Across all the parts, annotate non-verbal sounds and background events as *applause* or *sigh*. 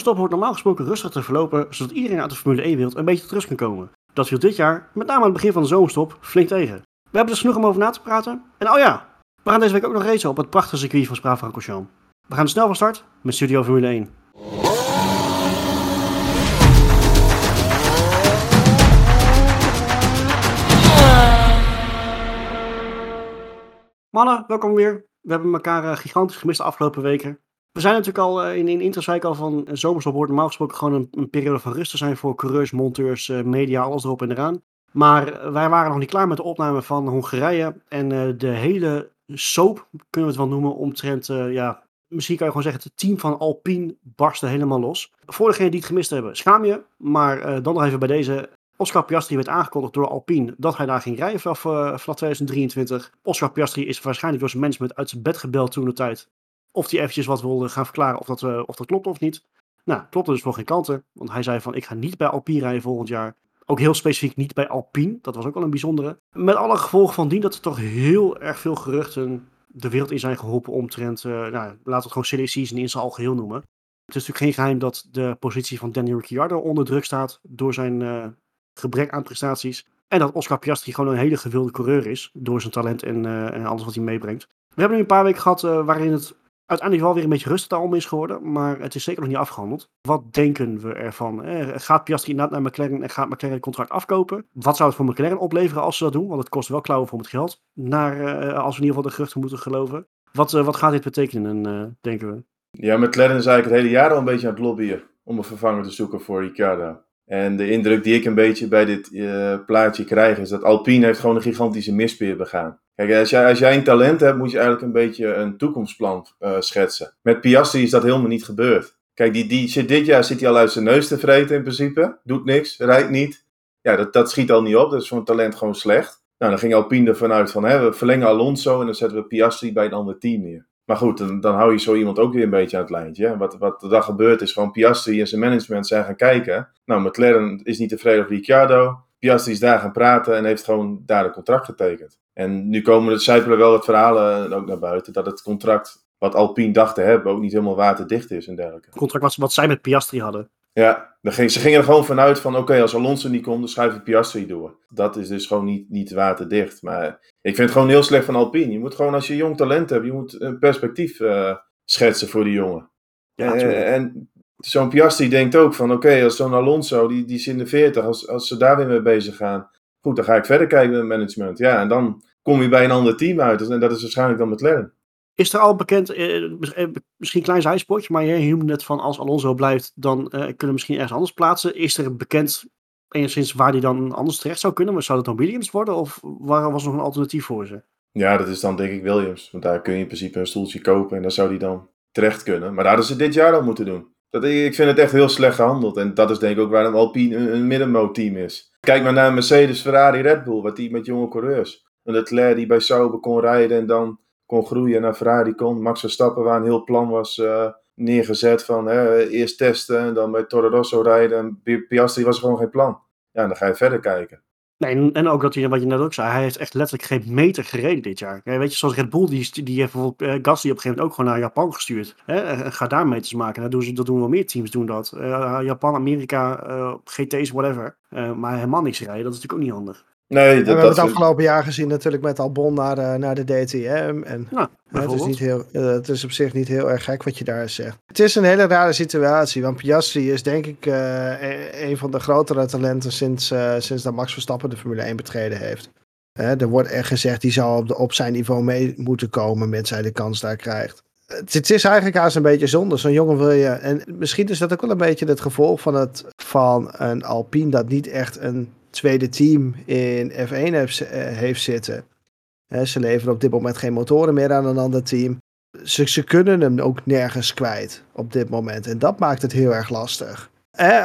stop hoort normaal gesproken rustig te verlopen, zodat iedereen uit de Formule 1-wereld een beetje tot rust kan komen. Dat viel dit jaar, met name aan het begin van de zomerstop, flink tegen. We hebben dus genoeg om over na te praten. En oh ja, we gaan deze week ook nog racen op het prachtige circuit van Spa-Francorchamps. We gaan snel van start met Studio Formule 1. Mannen, welkom weer. We hebben elkaar eh, gigantisch gemist de afgelopen weken. We zijn natuurlijk al uh, in, in ik al van uh, zomerstop hoort normaal gesproken gewoon een, periode van rust te zijn voor coureurs, monteurs, media, alles erop en eraan. Maar wij waren nog niet klaar met de opname van Hongarije en de hele soap, kunnen we het wel noemen, omtrent, ja, misschien kan je gewoon zeggen, het team van Alpine barstte helemaal los. Voor degenen die het gemist hebben, schaam je, maar dan nog even bij deze Oscar Piastri werd aangekondigd door Alpine dat hij daar ging rijden vanaf, vanaf 2023. Oscar Piastri is waarschijnlijk door zijn management uit zijn bed gebeld toen de tijd. Of hij eventjes wat wilde gaan verklaren of dat, uh, of dat klopt of niet. Nou, klopt dus voor geen kanten. Want hij zei van ik ga niet bij Alpine rijden volgend jaar. Ook heel specifiek niet bij Alpine. Dat was ook wel een bijzondere. Met alle gevolgen van dien dat er toch heel erg veel geruchten de wereld in zijn geholpen omtrent, uh, nou, laten we het gewoon silly season in zijn algeheel noemen. Het is natuurlijk geen geheim dat de positie van Daniel Ricciardo onder druk staat door zijn gebrek aan prestaties. En dat Oscar Piastri gewoon een hele gewilde coureur is. Door zijn talent en, en alles wat hij meebrengt. We hebben nu een paar weken gehad waarin het uiteindelijk wel weer een beetje rustig om is geworden. Maar het is zeker nog niet afgehandeld. Wat denken we ervan? Eh, gaat Piastri inderdaad naar McLaren en gaat McLaren het contract afkopen? Wat zou het voor McLaren opleveren als ze dat doen? Want het kost wel klauwen voor het geld. Naar, als we in ieder geval de geruchten moeten geloven. Wat, wat gaat dit betekenen, denken we? Ja, McLaren is eigenlijk het hele jaar al een beetje aan het lobbyen. Om een vervanger te zoeken voor Ricciardo. En de indruk die ik een beetje bij dit uh, plaatje krijg is dat Alpine heeft gewoon een gigantische mispeer begaan. Kijk, als jij, als jij een talent hebt, moet je eigenlijk een beetje een toekomstplan uh, schetsen. Met Piastri is dat helemaal niet gebeurd. Kijk, die, die zit, dit jaar zit hij al uit zijn neus te vreten in principe. Doet niks, rijdt niet. Ja, dat, dat schiet al niet op. Dat is voor een talent gewoon slecht. Nou, dan ging Alpine ervan uit van, hè, we verlengen Alonso en dan zetten we Piastri bij een ander team neer. Maar goed, dan, dan hou je zo iemand ook weer een beetje aan het lijntje. Wat, wat er dan gebeurt is gewoon Piastri en zijn management zijn gaan kijken. Nou, McLaren is niet tevreden over Ricciardo. Piastri is daar gaan praten en heeft gewoon daar een contract getekend. En nu komen er zijpelen wel wat verhalen ook naar buiten. Dat het contract wat Alpine dacht te hebben ook niet helemaal waterdicht is en dergelijke. Het contract was wat zij met Piastri hadden. Ja, ze gingen er gewoon vanuit van oké, als Alonso niet komt, dan schuiven Piastri door. Dat is dus gewoon niet, niet waterdicht. Maar ik vind het gewoon heel slecht van Alpine. Je moet gewoon, als je jong talent hebt, je moet een perspectief uh, schetsen voor die jongen. Ja, uh, en zo'n Piastri denkt ook van oké, als zo'n Alonso, die, die is in de 40, als, als ze daar weer mee bezig gaan, goed, dan ga ik verder kijken met management. Ja, en dan kom je bij een ander team uit. En dat is waarschijnlijk dan McLaren. Is er al bekend, eh, eh misschien een klein zijspoortje, maar je noemde net van als Alonso blijft, dan eh, kunnen we misschien ergens anders plaatsen. Is er bekend enigszins waar die dan anders terecht zou kunnen? Maar zou dat dan Williams worden of waar was nog een alternatief voor ze? Ja, dat is dan denk ik Williams. Want daar kun je in principe een stoeltje kopen en dan zou die dan terecht kunnen. Maar daar hadden ze dit jaar al moeten doen. Dat, ik vind het echt heel slecht gehandeld. En dat is denk ik ook waarom Alpine een, een middenmoot-team is. Kijk maar naar Mercedes, Ferrari, Red Bull. Wat die met jonge coureurs. Een Leclerc die bij Sauber kon rijden en dan kon groeien naar Ferrari kon. Max Verstappen, waar een heel plan was uh, neergezet van hè, eerst testen en dan bij Toro Rosso rijden. En Piastri was gewoon geen plan. Ja, dan ga je verder kijken. Nee, en ook dat hij, wat je net ook zei, hij heeft echt letterlijk geen meter gereden dit jaar. Weet je, zoals Red Bull, die, die heeft bijvoorbeeld uh, Gasly op een gegeven moment ook gewoon naar Japan gestuurd. Hè? Ga daar meters maken. Dat doen, ze, dat doen wel meer teams, doen dat. Japan, Amerika, GT's, whatever. maar helemaal niks rijden, dat is natuurlijk ook niet handig. Nee, dat, we hebben het afgelopen jaar gezien natuurlijk met Albon naar de, naar de DTM. En ja, het, is niet heel, uh, het is op zich niet heel erg gek wat je daar zegt. Het is een hele rare situatie, want Piastri is denk ik uh, een van de grotere talenten sinds, uh, sinds dat Max Verstappen de Formule 1 betreden heeft. er wordt echt gezegd, die zou op, de, op zijn niveau mee moeten komen, met hij de kans daar krijgt. Het, het is eigenlijk haast een beetje zonde. Zo'n jongen wil je. En misschien is dat ook wel een beetje het gevolg van, het, van een Alpine dat niet echt een tweede team in F1 heeft, eh, heeft zitten. ze leveren op dit moment geen motoren meer aan een ander team. Ze, ze kunnen hem ook nergens kwijt op dit moment. En dat maakt het heel erg lastig.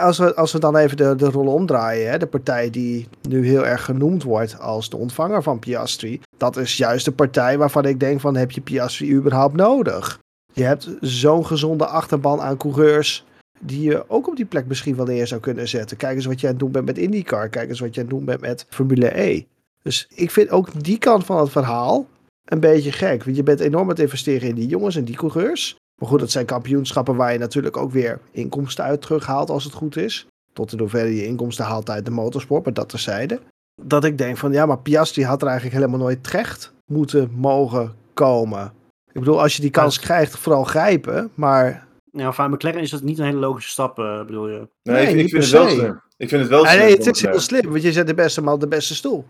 als, we, als we dan even de, de rol omdraaien, de partij die nu heel erg genoemd wordt als de ontvanger van Piastri, dat is juist de partij waarvan ik denk van heb je Piastri überhaupt nodig? Je hebt zo'n gezonde achterban aan coureurs die je ook op die plek misschien wel neer zou kunnen zetten. Kijk eens wat jij aan het doen bent met IndyCar. Kijk eens wat jij aan het doen bent met Formule E. Dus ik vind ook die kant van het verhaal een beetje gek. Want je bent enorm aan het investeren in die jongens en die coureurs. Maar goed, dat zijn kampioenschappen waar je natuurlijk ook weer inkomsten uit terughaalt als het goed is. Tot in hoeverre je inkomsten haalt uit de motorsport, maar dat terzijde. Dat ik denk van ja, maar Piastri had er eigenlijk helemaal nooit terecht moeten mogen komen. Ik bedoel, als je die kans krijgt, vooral grijpen, maar... Ja, van McLaren is dat niet een hele logische stap, uh, bedoel je? Nee, ik, ik vind het wel slim. Ik vind het wel slim. Nee, het is heel slim, want je zet de beste man op de beste stoel.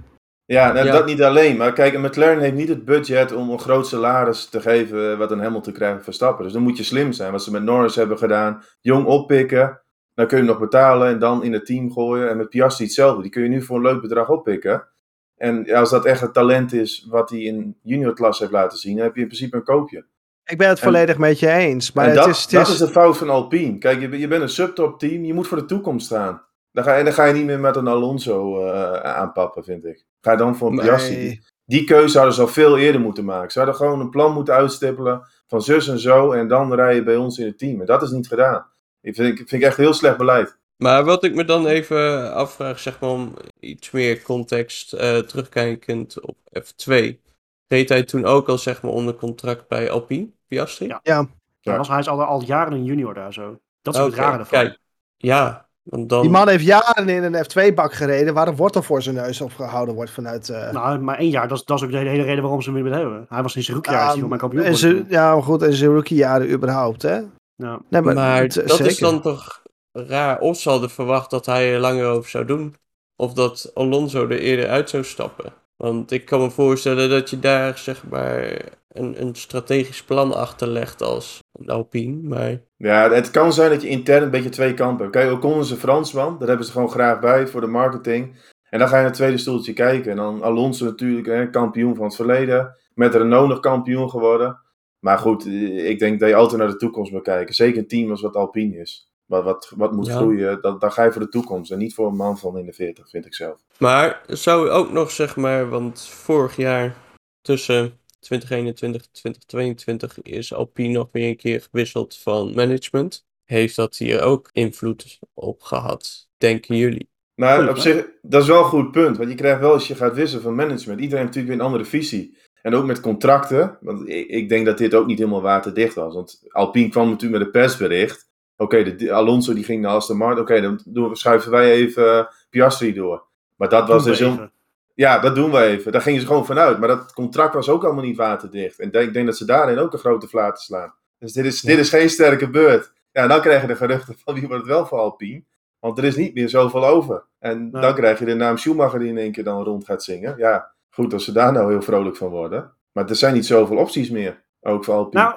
Ja, nou, dat niet alleen. Maar kijk, een McLaren heeft niet het budget om een groot salaris te geven wat een Hamilton krijgt Verstappen. Dus dan moet je slim zijn. Wat ze met Norris hebben gedaan. Jong oppikken. Dan kun je hem nog betalen en dan in het team gooien. En met Piastri hetzelfde. Die kun je nu voor een leuk bedrag oppikken. En als dat echt het talent is wat hij in juniorklas heeft laten zien, dan heb je in principe een koopje. Ik ben het volledig met je eens. Maar het dat, is, het dat is... de fout van Alpine. Kijk, je, je bent een subtop team. Je moet voor de toekomst staan. Dan ga, en dan ga je niet meer met een Alonso uh, aanpappen, vind ik. Ga je dan voor een Piastri. Die, die keuze hadden ze al veel eerder moeten maken. Ze hadden gewoon een plan moeten uitstippelen van zus en zo. En dan rij je bij ons in het team. En dat is niet gedaan. Ik vind, vind ik echt heel slecht beleid. Maar wat ik me dan even afvraag, zeg maar om iets meer context uh, terugkijkend op F2. Reed hij toen ook al zeg maar onder contract bij Alpine, Piastri? Ja, ja. ja. Was, hij is al, al jaren een junior daar zo. Dat is okay, het rare ervan. Kijk, ja, dan... Die man heeft jaren in een F2-bak gereden waar een wortel voor zijn neus opgehouden wordt vanuit... Uh... Nou, maar één jaar, dat, dat is ook de hele reden waarom ze hem willen hebben. Hij was in zijn rookjaar, um, mijn kampioen. En ze, ja, maar goed, in zijn rookiejaren überhaupt, hè? Ja. Nee, maar, maar het, dat zeker. is dan toch raar. Of ze hadden verwacht dat hij er langer over zou doen. Of dat Alonso er eerder uit zou stappen. Want ik kan me voorstellen dat je daar zeg maar een, een strategisch plan achter legt als Alpine. Maar... Ja, het kan zijn dat je intern een beetje twee kampen hebt. Kijk, Ocon is een Fransman. Daar hebben ze gewoon graag bij voor de marketing. En dan ga je naar het tweede stoeltje kijken. En dan Alonso natuurlijk, hè, kampioen van het verleden. Met Renault nog kampioen geworden. Maar goed, ik denk dat je altijd naar de toekomst moet kijken. Zeker een team als wat Alpine is wat, wat, wat moet groeien, dat, dan ga je voor de toekomst en niet voor een man van in de 40, vind ik zelf. Maar zou ook nog, zeg maar, want vorig jaar tussen 2021 en 2022 is Alpine nog weer een keer gewisseld van management. Heeft dat hier ook invloed op gehad, denken jullie? Nou, op zich, dat is wel een goed punt. Want je krijgt wel als je gaat wisselen van management. Iedereen heeft natuurlijk weer een andere visie. En ook met contracten. Want ik, ik denk dat dit ook niet helemaal waterdicht was. Want Alpine kwam natuurlijk met een persbericht. Oké, de Alonso die ging naar Aston Martin. Oké, dan schuiven wij even uh, Piastri door. Maar dat was dus een... Ja, dat doen we even. Daar gingen ze gewoon vanuit. Maar dat contract was ook allemaal niet waterdicht. En ik denk dat ze daarin ook een grote flaten slaan. Dus dit is, dit is geen sterke beurt. Ja, dan krijg je de geruchten van wie wordt het wel voor Alpine. Want er is niet meer zoveel over. En dan krijg je de naam Schumacher die in één keer dan rond gaat zingen. Ja, goed als ze daar nou heel vrolijk van worden. Maar er zijn niet zoveel opties meer. Ook voor Alpine. Nou,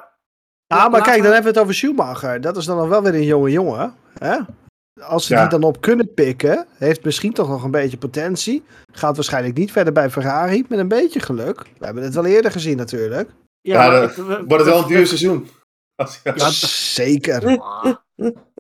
Ah, maar kijk, dan hebben we het over Schumacher. Dat is dan nog wel weer een jonge jongen. Hè? Als ze die dan op kunnen pikken, heeft misschien toch nog een beetje potentie. Gaat waarschijnlijk niet verder bij Ferrari, met een beetje geluk. We hebben het wel eerder gezien natuurlijk. Ja, ja dat, wordt het wel een duur seizoen. *laughs* Ja, zeker. *laughs*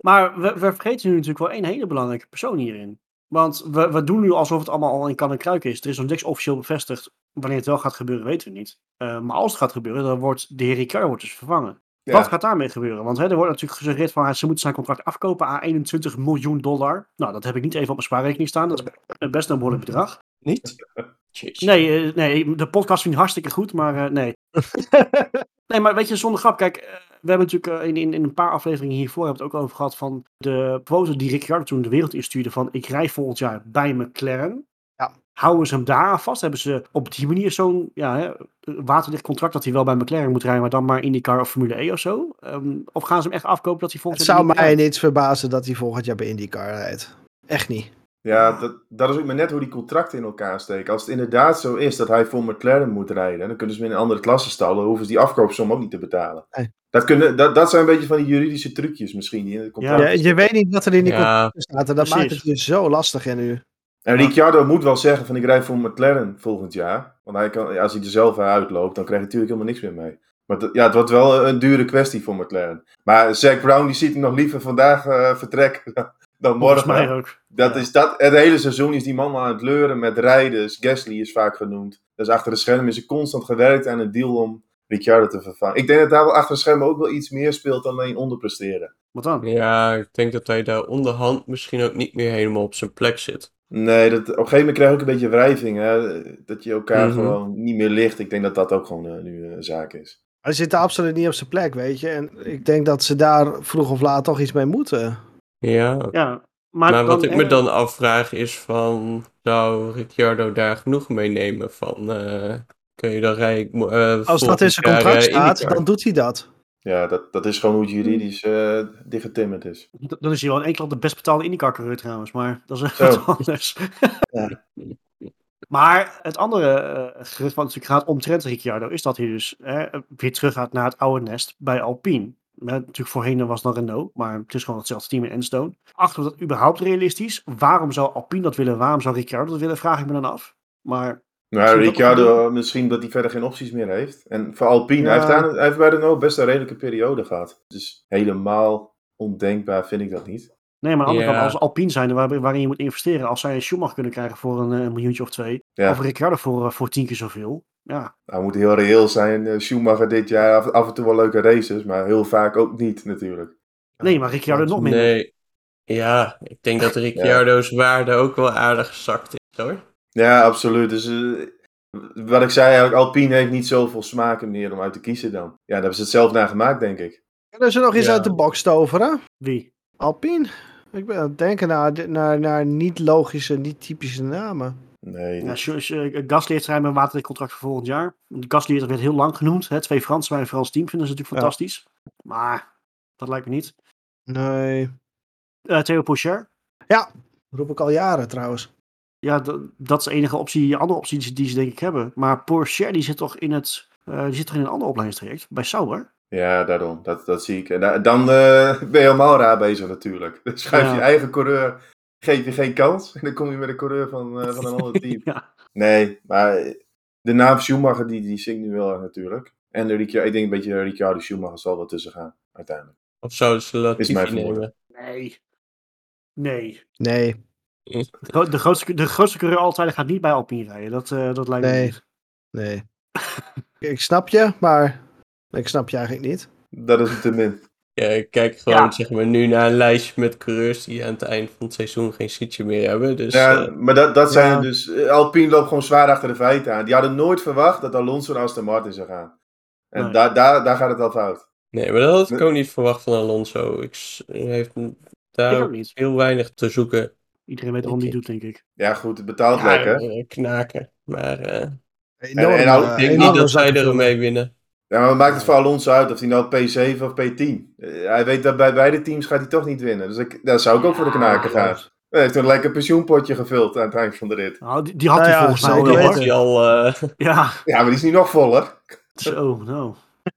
Maar we, we, vergeten nu natuurlijk wel één hele belangrijke persoon hierin. Want we, we doen nu alsof het allemaal al in kan en kruik is. Er is nog niks officieel bevestigd. Wanneer het wel gaat gebeuren, weten we niet. Uh, maar als het gaat gebeuren, dan wordt de heer Ricciardo wordt dus vervangen. Wat gaat daarmee gebeuren? Want hè, er wordt natuurlijk gesuggereerd van ze moeten zijn contract afkopen aan 21 miljoen dollar. Nou, dat heb ik niet even op mijn spaarrekening staan. Dat is best een behoorlijk bedrag. Niet? *laughs* Nee, uh, nee, de podcast vind ik hartstikke goed, maar uh, nee. *laughs* nee, maar weet je, zonder grap, kijk, uh, we hebben natuurlijk in, in, in, een paar afleveringen hiervoor hebben het ook over gehad van de proposal die Ricciardo toen de wereld instuurde van ik rij volgend jaar bij McLaren. Houden ze hem daar vast? Hebben ze op die manier zo'n ja, waterdicht contract dat hij wel bij McLaren moet rijden, maar dan maar IndyCar of Formule E of zo? Um, of gaan ze hem echt afkopen dat hij volgend jaar... Het zou mij niets verbazen dat hij volgend jaar bij IndyCar rijdt. Echt niet. Ja, dat, dat is ook maar net hoe die contracten in elkaar steken. Als het inderdaad zo is dat hij voor McLaren moet rijden, dan kunnen ze hem in een andere klasse stallen, hoeven ze die afkoopsom ook niet te betalen. Dat, kunnen, dat, dat zijn een beetje van die juridische trucjes misschien. Die in het contract ja, je weet niet wat er in die ja, staat en dat maakt het dus zo lastig in nu. En Ricciardo moet wel zeggen van ik rijd voor McLaren volgend jaar. Want hij kan, als hij er zelf uitloopt, dan krijg je natuurlijk helemaal niks meer mee. Maar ja, het wordt wel een dure kwestie voor McLaren. Maar Zack Brown die ziet hem nog liever vandaag uh, vertrekken *laughs* dan morgen. Mij ook. Dat is dat, het hele seizoen is die man al aan het leuren met rijders. Gasly is vaak genoemd. Dus achter de schermen is er constant gewerkt aan een deal om Ricciardo te vervangen. Ik denk dat daar wel achter de schermen ook wel iets meer speelt dan alleen onderpresteren. Wat dan? Ja, ik denk dat hij daar onderhand misschien ook niet meer helemaal op zijn plek zit. Nee, dat, op een gegeven moment krijg je ook een beetje wrijving. Hè? Dat je elkaar mhm. gewoon niet meer ligt. Ik denk dat dat ook gewoon uh, nu een uh, zaak is. Hij zit absoluut niet op zijn plek, weet je. En ik denk dat ze daar vroeg of laat toch iets mee moeten. Ja. ja maar, wat ik me dan afvraag is van... Zou Ricciardo daar genoeg mee nemen van... Uh, kun je dan rijden... Uh, Als dat in zijn contract staat, dan doet hij dat. Ja, dat, dat is gewoon hoe het juridisch uh, dichtgetimmerd is. Dan is hij wel een enkel de best betaalde IndyCar-coureur trouwens, maar dat is wat *laughs* anders. ja. Maar het andere uh, gerucht wat natuurlijk gaat omtrent Ricciardo is dat hij dus weer terug gaat naar het oude nest bij Alpine. Natuurlijk voorheen was dan Renault, maar het is gewoon hetzelfde team in Enstone. Achter dat überhaupt realistisch? Waarom zou Alpine dat willen? Waarom zou Ricciardo dat willen? Vraag ik me dan af. Maar nou, Ricciardo misschien dat hij verder geen opties meer heeft. En voor Alpine, hij, heeft aan, hij heeft bij Renault best een redelijke periode gehad. Dus helemaal ondenkbaar vind ik dat niet. Nee, maar aan de andere kant, als Alpine zijn waar, waarin je moet investeren, als zij een Schumacher kunnen krijgen voor een, een miljoentje of twee, of Ricciardo voor, eh, voor tien keer zoveel, ja. Nou, moet heel reëel zijn. Eh, Schumacher dit jaar af, af, en toe wel leuke races, maar heel vaak ook niet natuurlijk. Nee, maar Ricciardo nog minder. Nee, ja, ik denk dat Ricciardo's waarde ook wel aardig gezakt is hoor. Ja, absoluut. Dus uh, wat ik zei, eigenlijk, Alpine heeft niet zoveel smaken meer om uit te kiezen dan. Ja, daar hebben ze het zelf naar gemaakt, denk ik. Kunnen ze nog eens uit de box toveren? Wie? Alpine. Ik ben aan het denken naar, naar, naar niet logische, niet typische namen. Nee. Ja, Gasly heeft een watercontract voor volgend jaar. Gasly werd heel lang genoemd. Hè? Twee Fransen bij een Frans team vinden ze natuurlijk fantastisch. Maar dat lijkt me niet. Nee. Uh, Theo Pocher. Ja, roep ik al jaren trouwens. Ja, dat is de enige optie, andere optie die ze denk ik hebben. Maar Porsche die zit toch in het, uh, die zit toch in een ander opleidingstraject, bij Sauber? Ja, daarom. Dat, dat zie ik. En dan uh, ben je helemaal raar bezig natuurlijk. *laughs* Dan schuif je eigen coureur, geef je geen kans. En dan kom je met een coureur van, uh, van een ander *laughs* team. ja. Nee, maar de naam Schumacher, die, die zingt nu wel natuurlijk. En de ik denk een beetje Ricciardo Schumacher zal wel tussen gaan, uiteindelijk. Of zouden ze Latifi nemen? Nee. Nee. Nee. De, de, grootste, de grootste coureur altijd gaat niet bij Alpine rijden. Dat, uh, dat lijkt nee. me niet. Nee. *laughs* ik snap je, maar ik snap je eigenlijk niet. Dat is te min. Ja, ik kijk gewoon zeg maar, nu naar een lijstje met coureurs die aan het eind van het seizoen geen seatje meer hebben. Dus, ja, uh, maar dat, dat zijn dus... Eh, Alpine loopt gewoon zwaar achter de feiten aan. Die hadden nooit verwacht dat Alonso naar Aston Martin zou gaan. En nee. daar, daar, daar gaat het al fout. Nee, maar dat had ik ook niet verwacht van Alonso. Ik, heeft daar heel weinig te zoeken. Iedereen weet waarom die doet, denk ik. Ja, goed, het betaalt ja, lekker. Knaken, maar... Uh, enorm, en, en, ik denk niet dat zij er mee winnen. Ja, maar maakt het voor Alonso uit of hij nou P7 of P10. Uh, hij weet dat bij beide teams gaat hij toch niet winnen. Dus ik, daar zou ik ook voor de knaken gaan. Hij heeft een lekker pensioenpotje gevuld aan het eind van de rit. Nou, die, die had hij nou volgens mij al, uh... *laughs* ja. ja, maar die is nu nog voller. Zo, nou. *laughs*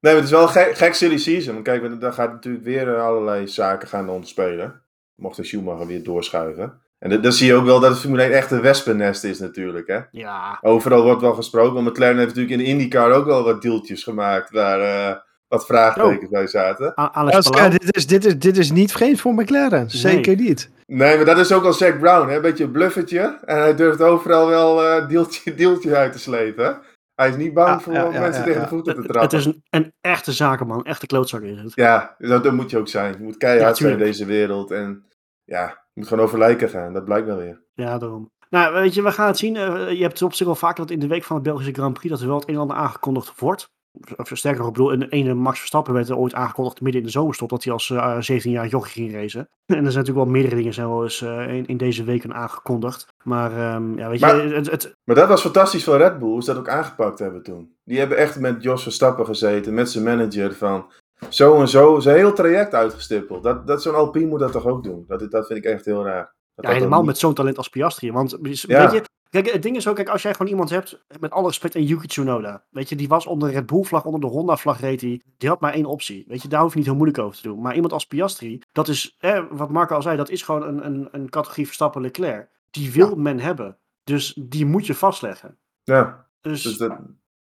nee, maar het is wel een gek, gek silly season. Kijk, daar gaat natuurlijk weer allerlei zaken gaan ontspelen. Mocht de Schumacher weer doorschuiven. En dan zie je ook wel dat het Formule 1 echt een wespennest is natuurlijk. Hè? Ja. Overal wordt wel gesproken. Want McLaren heeft natuurlijk in de IndyCar ook wel wat deeltjes gemaakt waar uh, wat vraagtekens oh. bij zaten. Ja, dit, is, dit, is, dit is niet vreemd voor McLaren. Zeker nee. niet. Nee, maar dat is ook al Zack Brown. Hè? Een beetje een bluffertje. En hij durft overal wel uh, deeltje, deeltje uit te slepen. Hij is niet bang ja, voor ja, mensen tegen de voeten te trappen. Het is een, een echte zakenman. Echte klootzak is het. Ja, dat, dat moet je ook zijn. Je moet keihard zijn in deze wereld. En ja, je moet gewoon over lijken gaan. Dat blijkt wel weer. Ja, daarom. Nou, weet je, we gaan het zien. Uh, je hebt op zich wel vaker dat in de week van het Belgische Grand Prix dat er wel het een en ander aangekondigd wordt. Of sterker nog, ik bedoel, een ene Max Verstappen werd er ooit aangekondigd midden in de zomerstop dat hij als uh, 17 jaar jochie ging racen. *laughs* En er zijn natuurlijk wel meerdere dingen zijn wel eens uh, in, in, deze weken aangekondigd. Maar um, ja, weet maar, je, het, het... maar dat was fantastisch van Red Bull, hoe ze dat ook aangepakt hebben toen. Die hebben echt met Jos Verstappen gezeten, met zijn manager van zo en zo, zijn heel traject uitgestippeld. Dat, dat zo'n Alpine moet dat toch ook doen? Dat, dat vind ik echt heel raar. Dat ja, helemaal met zo'n talent als Piastri. Want ja. weet je, kijk, het ding is ook, kijk, als jij gewoon iemand hebt, met alle respect, een Yuki Tsunoda. Weet je, die was onder de Red vlag, onder de Honda vlag reed die. Die had maar één optie. Weet je, daar hoef je niet heel moeilijk over te doen. Maar iemand als Piastri, dat is, eh, wat Marco al zei, dat is gewoon een, een, een categorie Verstappen Leclerc. Die wil ja. men hebben. Dus die moet je vastleggen. Ja, dus, dus dat,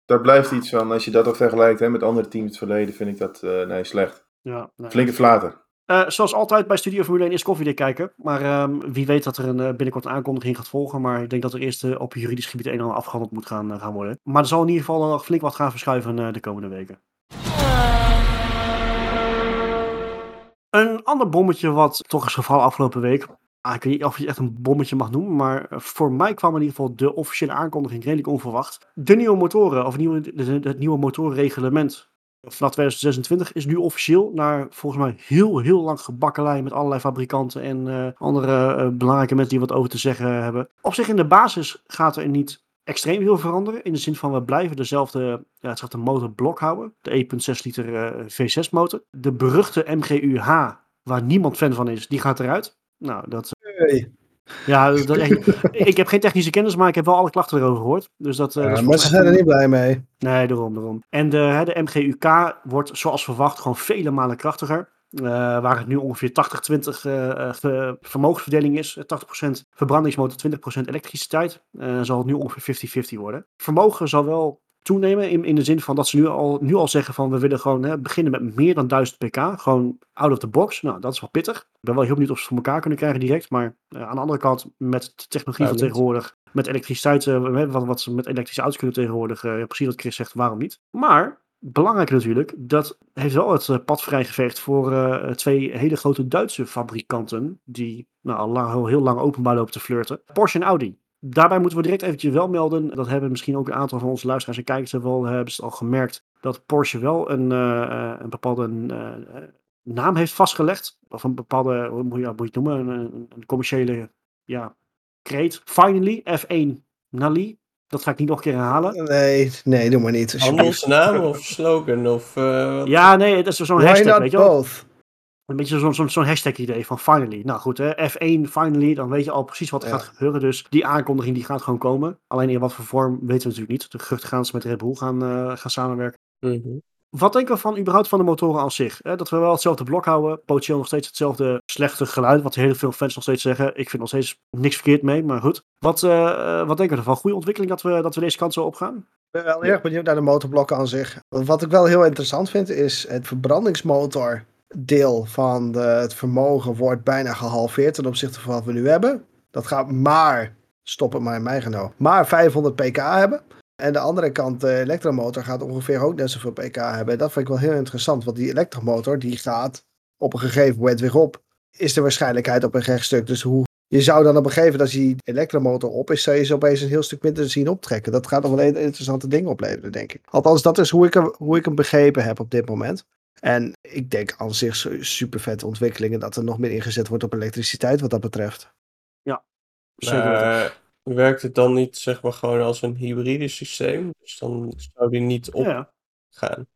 daar blijft iets van. Als je dat ook vergelijkt hè, met andere teams het verleden, vind ik dat uh, nee, slecht. Ja, nee. Flinke flater. Uh, zoals altijd bij Studio Formule 1 is koffiedik kijken. Maar um, wie weet dat er een, uh, binnenkort een aankondiging gaat volgen. Maar ik denk dat er eerst uh, op juridisch gebied een en ander afgehandeld moet gaan, gaan worden. Maar er zal in ieder geval nog flink wat gaan verschuiven de komende weken. Een ander bommetje wat toch is gevallen afgelopen week. Ah, ik weet niet of je het echt een bommetje mag noemen, maar voor mij kwam in ieder geval de officiële aankondiging redelijk onverwacht. De nieuwe motoren, of nieuwe, het nieuwe motorreglement vanaf 2026 is nu officieel naar volgens mij heel, heel lang gebakkelei met allerlei fabrikanten en uh, andere uh, belangrijke mensen die wat over te zeggen hebben. Op zich in de basis gaat er niet extreem veel veranderen. In de zin van we blijven dezelfde, ja, het gaat de motorblok houden. De 1.6 liter uh, V6 motor. De beruchte MGU-H, waar niemand fan van is, die gaat eruit. Nou, dat... Ja, dat, ik heb geen technische kennis, maar ik heb wel alle klachten erover gehoord. Dus dat, ja, dat maar ze zijn er niet blij mee. Nee, daarom, daarom. En de, de MGUK wordt zoals verwacht gewoon vele malen krachtiger. Uh, waar het nu ongeveer 80-20 uh, vermogensverdeling is. 80% verbrandingsmotor, 20% elektriciteit. Zal het nu ongeveer 50-50 worden. Vermogen zal wel toenemen. In, in de zin van dat ze nu al, nu al zeggen van we willen gewoon hè, beginnen met meer dan 1000 pk. Gewoon out of the box. Nou, dat is wel pittig. Ik ben wel heel benieuwd of ze het voor elkaar kunnen krijgen direct. Maar uh, aan de andere kant, met de technologie van tegenwoordig, met elektriciteit, uh, wat, wat ze met elektrische auto's kunnen tegenwoordig, uh, precies wat Chris zegt, waarom niet? Maar belangrijk natuurlijk, dat heeft wel het pad vrijgeveegd voor uh, twee hele grote Duitse fabrikanten. Die nou, al lang, heel lang openbaar lopen te flirten. Porsche en Audi. Daarbij moeten we direct eventjes wel melden. Dat hebben misschien ook een aantal van onze luisteraars en kijkers wel, hebben ze al gemerkt. Dat Porsche wel een, uh, een bepaalde uh, naam heeft vastgelegd. Of een bepaalde, hoe moet je, hoe moet je het noemen? Een, een commerciële ja, kreet. Finally, F1 Nali. Dat ga ik niet nog een keer herhalen. Nee, nee, doe maar niet. Handelsnaam of slogan? Of, uh, ja, nee, dat is zo'n hashtag, weet je wel. Een beetje zo'n zo, zo hashtag idee van finally. Nou goed, hè, F1 finally, dan weet je al precies wat er gaat gebeuren. Dus die aankondiging die gaat gewoon komen. Alleen in wat voor vorm weten we natuurlijk niet. De geruchten gaan ze met Red Bull gaan, uh, gaan samenwerken. Mm Wat denken we van überhaupt van de motoren aan zich? Hè? Dat we wel hetzelfde blok houden. Potentieel nog steeds hetzelfde slechte geluid. Wat heel veel fans nog steeds zeggen. Ik vind nog steeds niks verkeerd mee, maar goed. Wat, uh, wat denken we ervan? Goede ontwikkeling dat we, dat we deze kant zo opgaan? Ik ben wel erg benieuwd naar de motorblokken aan zich. Wat ik wel heel interessant vind is het verbrandingsmotor deel van de, het vermogen wordt bijna gehalveerd ten opzichte van wat we nu hebben. Dat gaat maar, stop het maar in mijn genoeg, maar 500 pk hebben. En de andere kant, de elektromotor, gaat ongeveer ook net zoveel pk hebben. Dat vind ik wel heel interessant, want die elektromotor die gaat op een gegeven moment weer op. Is de waarschijnlijkheid op een rechtstuk. Dus hoe je zou dan op een gegeven moment, als die elektromotor op is, zou je zo opeens een heel stuk minder zien optrekken. Dat gaat nog wel een interessante ding opleveren, denk ik. Althans, dat is hoe ik, hem, hoe ik hem begrepen heb op dit moment. En ik denk aan zich super vette ontwikkelingen dat er nog meer ingezet wordt op elektriciteit wat dat betreft. Ja, zeker. werkt het dan niet zeg maar gewoon als een hybride systeem? Dus dan zou die niet op gaan?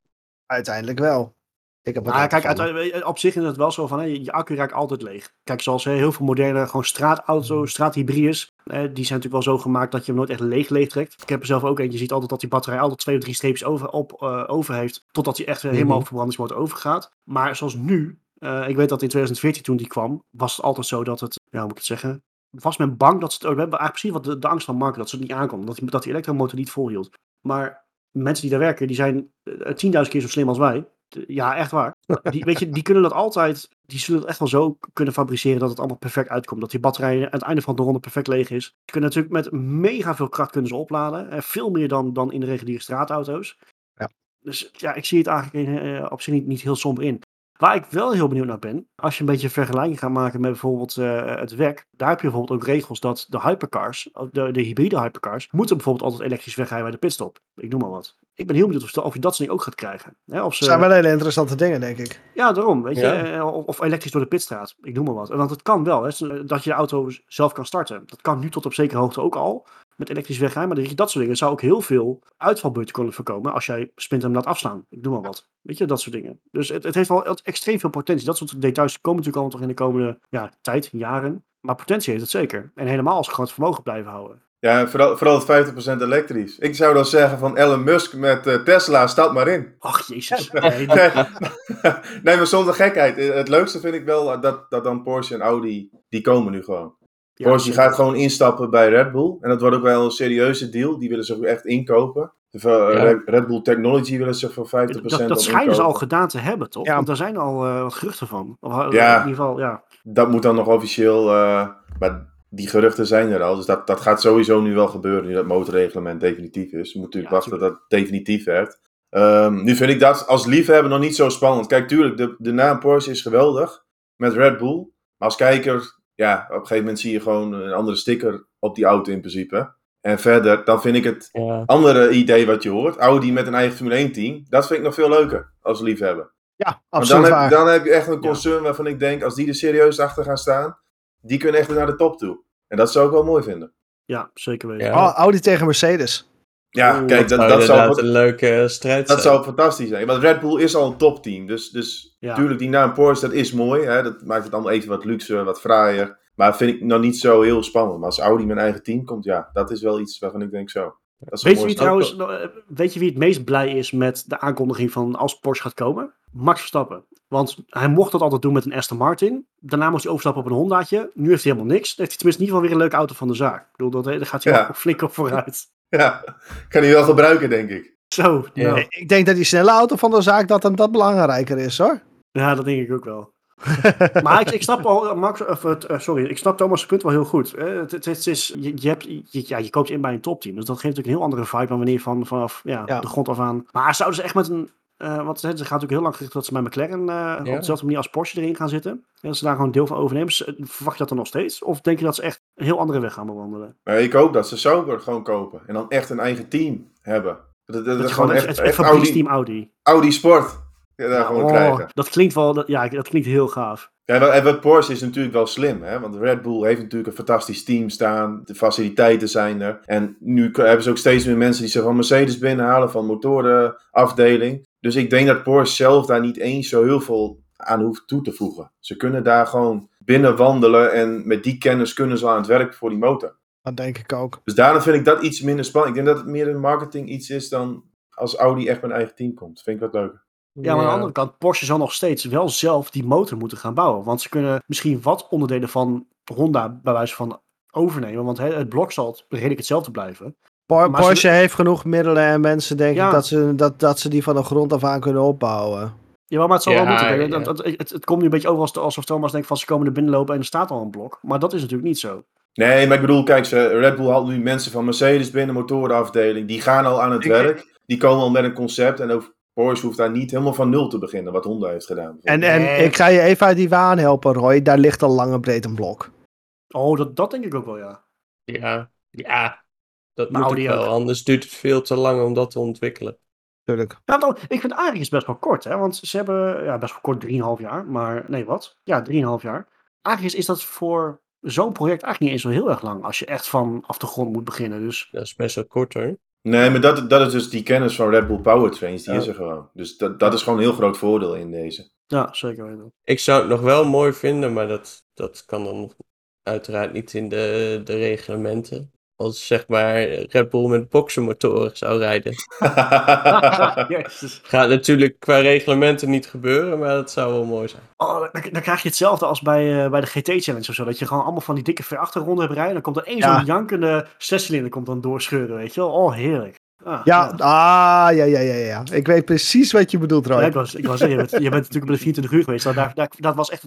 Uiteindelijk wel. Ik heb nou, kijk, uit, op zich is het wel zo van, hè, je accu raakt altijd leeg. Kijk, zoals hè, heel veel moderne gewoon straatauto's, mm. straathybrides, hè, die zijn natuurlijk wel zo gemaakt dat je hem nooit echt leeg leeg trekt. Ik heb er zelf ook eentje, je ziet altijd dat die batterij altijd twee of drie streepjes over, op, uh, over heeft, totdat hij echt mm -hmm. helemaal op verbrandingsmotor overgaat. Maar zoals nu, uh, ik weet dat in 2014 toen die kwam, was het altijd zo dat het, ja, hoe moet ik het zeggen, was men bang dat ze, we hebben eigenlijk precies wat de, de angst van Mark, dat ze het niet aankomt, dat, die, dat die elektromotor niet volhield. Maar mensen die daar werken, die zijn uh, tienduizend keer zo slim als wij ja, echt waar. Die, weet je, die kunnen dat altijd, die zullen het echt wel zo kunnen fabriceren dat het allemaal perfect uitkomt. Dat die batterij aan het einde van de ronde perfect leeg is. Ze kunnen natuurlijk met mega veel kracht kunnen ze opladen. Veel meer dan, dan in de reguliere straatauto's. Ja. Dus ja, ik zie het eigenlijk in, op zich niet, niet heel somber in. Waar ik wel heel benieuwd naar ben, als je een beetje een vergelijking gaat maken met bijvoorbeeld uh, het werk, daar heb je bijvoorbeeld ook regels dat de hypercars, de, de hybride hypercars, moeten bijvoorbeeld altijd elektrisch wegrijden bij de pitstop. Ik noem maar wat. Ik ben heel benieuwd of, of je dat soort ook gaat krijgen. Hè, of ze, zijn wel hele interessante dingen, denk ik. Ja, daarom. Weet je, eh, of, of, elektrisch door de pitstraat. Ik noem maar wat. Want het kan wel, hè, dat je de auto zelf kan starten. Dat kan nu tot op zekere hoogte ook al met elektrisch wegrijden. Maar dat soort dingen zou ook heel veel uitvalbeurten kunnen voorkomen als jij sprinter hem laat afslaan. Ik noem maar wat. Weet je, dat soort dingen. Dus het, het heeft wel extreem veel potentie. Dat soort details komen natuurlijk allemaal toch in de komende ja, tijd, jaren. Maar potentie heeft het zeker. En helemaal als groot vermogen blijven houden. Ja, vooral, vooral het 50% elektrisch. Ik zou dan zeggen van Elon Musk met uh, Tesla, stap maar in. Ach, jezus. *laughs* *laughs* Nee, nee, maar zonder gekheid. Het leukste vind ik wel dat, dat dan Porsche en Audi, die komen nu gewoon. Ja, Porsche gaat gewoon instappen bij Red Bull. En dat wordt ook wel een serieuze deal. Die willen ze ook echt inkopen. De Red Bull Technology willen ze voor 50% Dat, dat schijnen ze al gedaan te hebben, toch? Ja. Want daar zijn al uh, wat geruchten van. Of, ja, in ieder geval, ja. Dat moet dan nog officieel... Uh, maar die geruchten zijn er al. Dus dat, dat gaat sowieso nu wel gebeuren. Nu dat motorreglement definitief is. We moeten natuurlijk wachten tot dat definitief werd. Um, nu vind ik dat als liefhebber nog niet zo spannend. Kijk, tuurlijk, de, de naam Porsche is geweldig. Met Red Bull. Maar als kijker ja, op een gegeven moment zie je gewoon een andere sticker op die auto in principe. En verder, dan vind ik het andere idee wat je hoort, Audi met een eigen Formule 1 team, dat vind ik nog veel leuker als liefhebber. Ja, absoluut. Dan heb, dan heb, je echt een concern waarvan ik denk, als die er serieus achter gaan staan, die kunnen echt naar de top toe. En dat zou ik wel mooi vinden. Ja, zeker weten. Ja. Oh, Audi tegen Mercedes. Ja, kijk, dat, dat, zou een leuke strijd dat zou fantastisch zijn. Want Red Bull is al een topteam. Dus, dus natuurlijk, die naam Porsche, dat is mooi. Hè? Dat maakt het allemaal even wat luxer, wat fraaier. Maar vind ik nog niet zo heel spannend. Maar als Audi mijn eigen team komt, ja, dat is wel iets waarvan ik denk zo. Weet je, wie trouwens, eh, weet je wie het meest blij is met de aankondiging van als Porsche gaat komen? Max Verstappen. Want hij mocht dat altijd doen met een Aston Martin. Daarna moest hij overstappen op een Hondaatje. Nu heeft hij helemaal niks. Dan heeft hij tenminste in ieder geval weer een leuke auto van de zaak. Ik bedoel, dat, daar gaat hij ja. flink op vooruit. Ja, kan hij wel gebruiken, denk ik. Zo, ja. Ik denk dat die snelle auto van de zaak dat hem dat belangrijker is, hoor. Ja, dat denk ik ook wel. *laughs* maar ik, ik, snap al, Max, of, uh, sorry, ik snap Thomas' punt wel heel goed. Het, het, het, is, je, je, hebt, je, ja, je koopt in bij een topteam. Dus dat geeft natuurlijk een heel andere vibe dan wanneer je van, vanaf ja, de grond af aan. Maar zouden ze echt met een. Uh, want ze gaan natuurlijk heel lang gericht dat ze met McLaren uh, op dezelfde manier als Porsche erin gaan zitten. En dat ze daar gewoon deel van overnemen. Verwacht je dat dan nog steeds? Of denk je dat ze echt een heel andere weg gaan bewandelen? ik hoop dat ze Sauber gewoon kopen. En dan echt een eigen team hebben. Dat, dat, dat, gewoon echt, echt, echt Audi, Audi. Audi Sport daar gewoon oh, krijgen. Dat klinkt wel, dat, ja, dat klinkt heel gaaf. Ja, en wat Porsche is natuurlijk wel slim, hè? want Red Bull heeft natuurlijk een fantastisch team staan, de faciliteiten zijn er. En nu hebben ze ook steeds meer mensen die ze van Mercedes binnenhalen, van motorenafdeling. Dus ik denk dat Porsche zelf daar niet eens zo heel veel aan hoeft toe te voegen. Ze kunnen daar gewoon binnen wandelen en met die kennis kunnen ze aan het werk voor die motor. Dat denk ik ook. Dus daarom vind ik dat iets minder spannend. Ik denk dat het meer een marketing iets is dan als Audi echt met een eigen team komt. Vind ik wat leuker. Ja, maar aan de andere kant, Porsche zal nog steeds wel zelf die motor moeten gaan bouwen. Want ze kunnen misschien wat onderdelen van Honda bij wijze van overnemen. Want het blok zal redelijk hetzelfde blijven. Porsche heeft genoeg middelen en mensen denken dat, ze, dat, dat ze die van de grond af aan kunnen opbouwen. Ja, maar het zal wel moeten. Het, het, het, komt nu een beetje over alsof Thomas denkt van ze komen er binnenlopen en er staat al een blok. Maar dat is natuurlijk niet zo. Nee, maar ik bedoel, kijk, Red Bull haalt nu mensen van Mercedes binnen, motorenafdeling. Die gaan al aan het werk. Die komen al met een concept. En over Porsche hoeft daar niet helemaal van nul te beginnen, wat Honda heeft gedaan. En, en ik ga je even uit die waan helpen, Roy. Daar ligt al lang en breed een blok. Oh, dat, dat denk ik ook wel, ja. Ja, ja. Dat maar moet wel, anders duurt het veel te lang om dat te ontwikkelen. Tuurlijk. Ja, dan, ik vind Aries best wel kort, hè. Want ze hebben, ja, best wel kort, 3,5 jaar. Maar, nee, wat? Ja, 3,5 jaar. Aries is dat voor zo'n project eigenlijk niet eens zo heel erg lang. Als je echt van af de grond moet beginnen, dus... Dat is best wel kort, hoor. Nee, maar dat, dat is dus die kennis van Red Bull Powertrains, die is er gewoon. Dus dat, dat is gewoon een heel groot voordeel in deze. Ja, zeker weten. Ik zou het nog wel mooi vinden, maar dat, dat kan dan uiteraard niet in de, de reglementen als zeg maar Red Bull met boksenmotoren zou rijden. *laughs* Gaat natuurlijk qua reglementen niet gebeuren, maar dat zou wel mooi zijn. Oh, dan, dan krijg je hetzelfde als bij, uh, bij de GT-challenge of zo. Dat je gewoon allemaal van die dikke V8-ronden hebt rijden. Dan komt er één ja. zo'n jankende zescilinder komt dan doorscheuren, weet je wel. Oh, heerlijk. Ah, ja, ja. Ah, ja, ja, ja, ja. Ik weet precies wat je bedoelt, Roy. Ja, ik was, ik was je, bent, je bent natuurlijk bij de 24 uur geweest. Daar, daar, dat was echt,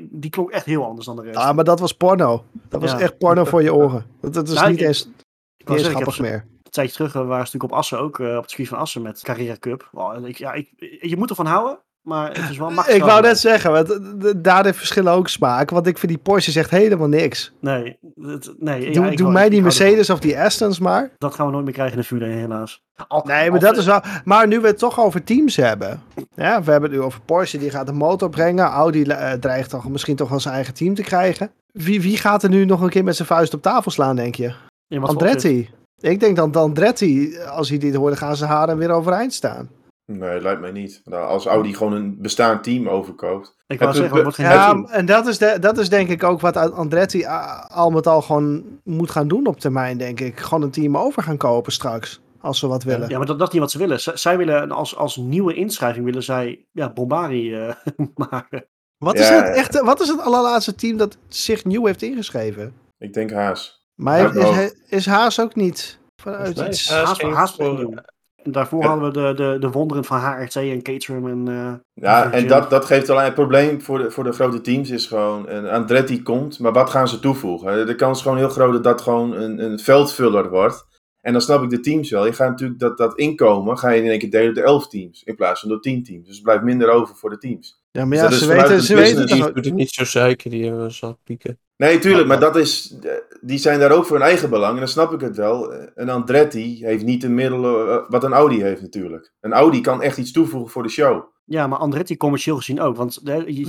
die klonk echt heel anders dan de rest. Ah, maar dat was porno. Dat was echt porno voor je oren. Dat, dat is niet ik, eens, niet eens grappig meer. Een tijdje terug waren ze natuurlijk op Assen ook, uh, op het circuit van Assen met Carrera Cup. Oh, ik, ja, ik, je moet ervan houden. Maar het is wel makkelijk. Ik wou net zeggen, want daar heeft verschillen ook smaak. Want ik vind die Porsche echt helemaal niks. Nee, het, nee. Doe, doe mij die Mercedes of die Astons maar. Dat gaan we nooit meer krijgen in de Formule helaas. nee, maar dat is wel... Maar nu we het toch over teams hebben. Ja, we hebben het nu over Porsche, die gaat de motor brengen. Audi uh, dreigt toch misschien toch wel zijn eigen team te krijgen. Wie, wie gaat er nu nog een keer met zijn vuist op tafel slaan, denk je? Andretti. Ik denk dat Andretti, als hij dit hoorde, gaan ze haren weer overeind staan. Nee, lijkt mij niet. Nou, als Audi gewoon een bestaand team overkoopt. Ik wou zeggen, Ja, en dat is, de, dat is denk ik ook wat Andretti al met al gewoon moet gaan doen op termijn, denk ik. Gewoon een team over gaan kopen straks, als ze wat willen. Ja, maar dat, dat is niet wat ze willen. zij willen als, als nieuwe inschrijving willen zij ja, Bombari uh, *laughs* maken. Wat is, het echte, wat is het allerlaatste team dat zich nieuw heeft ingeschreven? Ik denk Haas. Maar is, is, Haas ook niet vanuit iets... Haas, Haas, Haas voor, Daarvoor hadden we de, de, de wonderen van HRT en Caterham. En, uh, ja, en dat, dat geeft alleen het probleem voor de, voor de grote teams is gewoon, een Andretti komt, maar wat gaan ze toevoegen? De kans is gewoon heel groot dat dat gewoon een, een veldvuller wordt. En dan snap ik de teams wel. Je gaat natuurlijk dat, dat inkomen, ga je in één keer delen door 11 teams, in plaats van door 10 teams. Dus er blijft minder over voor de teams. Ja, maar dus ja, ze weten, ze weten het. Die niet zo zeker, die hebben zat pieken. Nee, tuurlijk, maar dat is, die zijn daar ook voor hun eigen belang. En dan snap ik het wel. Een Andretti heeft niet de middelen wat een Audi heeft natuurlijk. Een Audi kan echt iets toevoegen voor de show. Ja, maar Andretti commercieel gezien ook. Want,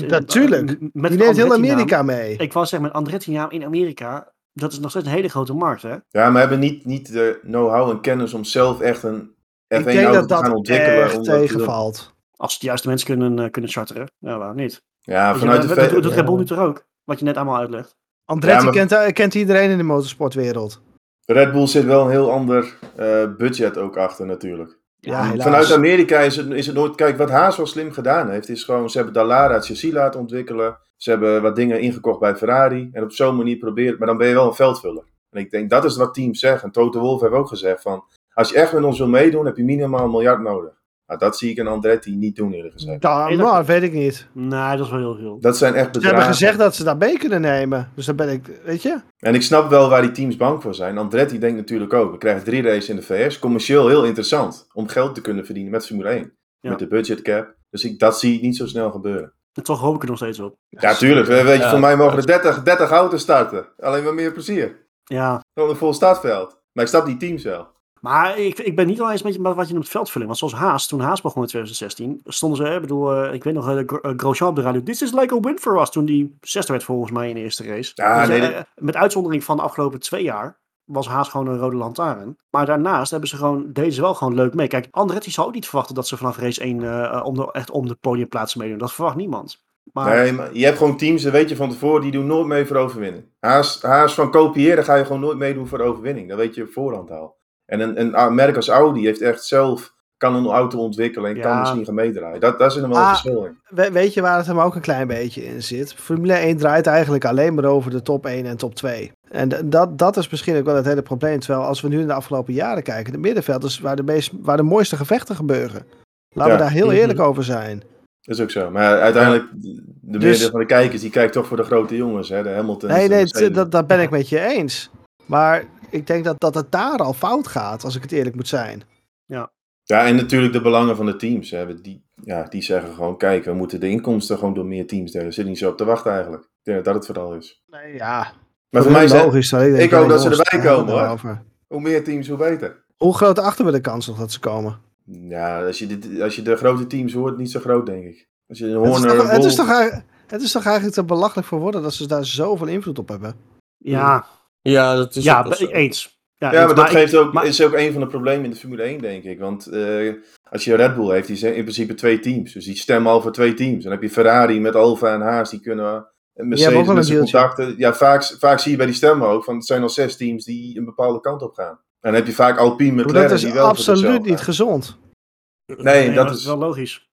Natuurlijk. Met die neemt heel Amerika mee. Ik was zeggen, met Andretti naam in Amerika, dat is nog steeds een hele grote markt, hè? Ja, maar we hebben niet, niet de know-how en kennis om zelf echt een F1 auto te gaan ontwikkelen. Ik tegenvalt. Als de juiste mensen kunnen, kunnen charteren, ja, waarom niet? Ja, vanuit de... Dat doet Red Bull nu toch ook? Wat je net allemaal uitlegt. Andretti kent, eh, kent iedereen in de motorsportwereld. Red Bull zit wel een heel ander uh, budget ook achter natuurlijk. Ja, helaas. Vanuit Amerika is het, is het nooit... Kijk, wat Haas wel slim gedaan heeft, is gewoon... Ze hebben Dallara het chassis laten ontwikkelen. Ze hebben wat dingen ingekocht bij Ferrari. En op zo'n manier proberen... Maar dan ben je wel een veldvuller. En ik denk, dat is wat teams zeggen. En Toto Wolff heeft ook gezegd van... Als je echt met ons wil meedoen, heb je minimaal een miljard nodig. Nou, dat zie ik een Andretti niet doen, eerlijk gezegd. Ja, maar dat weet ik niet. Nee, dat is wel heel veel. Dat zijn echt bedragen. Ze hebben gezegd dat ze dat mee kunnen nemen. Dus dan ben ik, weet je. En ik snap wel waar die teams bang voor zijn. Andretti denkt natuurlijk ook, we krijgen drie races in de VS. Commercieel heel interessant. Om geld te kunnen verdienen met Formule 1. Met de budget cap. Dus ik, dat zie ik niet zo snel gebeuren. En toch hoop ik er nog steeds op. Ja, tuurlijk. Weet je, voor mij mogen er 30, 30 auto's starten. Alleen maar meer plezier. Ja. Gewoon een vol startveld. Maar ik snap die teams wel. Maar ik, ik ben niet wel eens met wat je noemt veldvulling. Want zoals Haas, toen Haas begon in 2016, stonden ze, ik bedoel, uh, ik weet nog, uh, Grosjean op de radio. This is like a win for us. Toen die zesde werd volgens mij in de eerste race. Ja, dus, nee, met uitzondering van de afgelopen twee jaar was Haas gewoon een rode lantaarn. Maar daarnaast hebben ze gewoon, deden ze wel gewoon leuk mee. Kijk, Andretti zou ook niet verwachten dat ze vanaf race 1 uh, om de, echt om de podiumplaatsen meedoen. Dat verwacht niemand. Maar... Nee, maar je hebt gewoon teams, dat weet je van tevoren, die doen nooit mee voor overwinning. Haas, Haas van kopiëren ga je gewoon nooit meedoen voor de overwinning. Dat weet je voorhand al. En een, een merk als Audi heeft echt zelf kan een auto ontwikkelen en kan misschien gaan meedraaien. Dat, dat is er wel een ah, verschil in. Weet je waar het hem ook een klein beetje in zit? Formule 1 draait eigenlijk alleen maar over de top 1 en top 2. En dat, dat is misschien ook wel het hele probleem. Terwijl als we nu in de afgelopen jaren kijken, de middenvelders waar de, meest, waar de mooiste gevechten gebeuren. Laten we daar heel mhm. eerlijk over zijn. Dat is ook zo. Maar uiteindelijk, de dus, van de kijkers, die kijkt toch voor de grote jongens. Hè? De Hamilton. Nee, nee, dat, dat ben ik met je eens. Maar ik denk dat, dat het daar al fout gaat, als ik het eerlijk moet zijn. Ja. Ja, en natuurlijk de belangen van de teams. Hè. Die, ja, die zeggen gewoon, kijk, we moeten de inkomsten gewoon door meer teams delen. Zit niet zo op te wachten eigenlijk. Ik denk dat dat het vooral is. Nee, ja. Maar voor mij is logisch, ik, ik hoop dat ze erbij komen hoor. Hoe meer teams, hoe beter. Hoe groot achten we de kans nog dat ze komen? Ja, als je, dit, als je de grote teams hoort, niet zo groot denk ik. Als je Horner, het, is toch, het, is toch, het is toch eigenlijk te belachelijk voor woorden dat ze daar zoveel invloed op hebben? Ja, ja, dat is ja eens. Ja, ja maar dat geeft ook, is ook een van de problemen in de Formule 1, denk ik. Want uh, als je Red Bull heeft, die zijn in principe twee teams. Dus die stemmen al voor twee teams. Dan heb je Ferrari met Alfa en Haas, die kunnen Mercedes met zijn contacten. Ja, vaak, vaak zie je bij die stemmen ook, van het zijn al zes teams die een bepaalde kant op gaan. En dan heb je vaak Alpine, McLaren, Dat is absoluut niet gezond. Nee, dat, is wel logisch.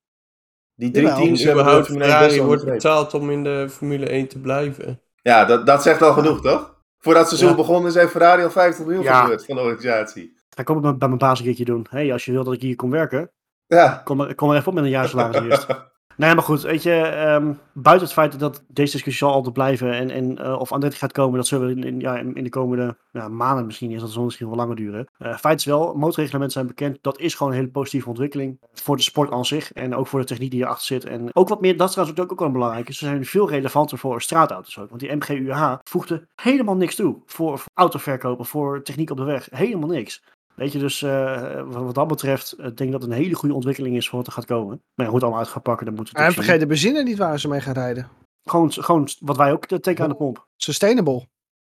Die drie teams hebben Ferrari wordt betaald om in de Formule 1 te blijven. Ja, dat, dat zegt al genoeg, toch? Voordat het seizoen begonnen is, heeft Ferrari al 50 miljoen ja. van de organisatie. Dan kom ik bij mijn baas een keertje doen. hey, als je wil dat ik hier kom werken, ja. kom, er, kom er even op met een jaarsalaris eerst. *laughs* Nee, maar goed, weet je, um, buiten het feit dat deze discussie zal altijd blijven en, en uh, of Andretti gaat komen, dat zullen we in, ja, in de komende ja, maanden misschien, is dat zal misschien wel langer duren. Uh, feit is wel, motorreglementen zijn bekend, dat is gewoon een hele positieve ontwikkeling voor de sport aan zich en ook voor de techniek die erachter zit. En ook wat meer, dat is trouwens ook, ook wel belangrijk, ze zijn veel relevanter voor straatauto's ook, want die MGUH voegde helemaal niks toe voor, voor autoverkopen, voor techniek op de weg, helemaal niks. Weet je, dus uh, wat dat betreft, ik denk dat het een hele goede ontwikkeling is voor wat er gaat komen. Maar ja, hoe het allemaal uit gaat pakken, dan moeten we En vergeet de benzine niet waar ze mee gaan rijden. Gewoon, gewoon wat wij ook tekenen aan de pomp. Sustainable.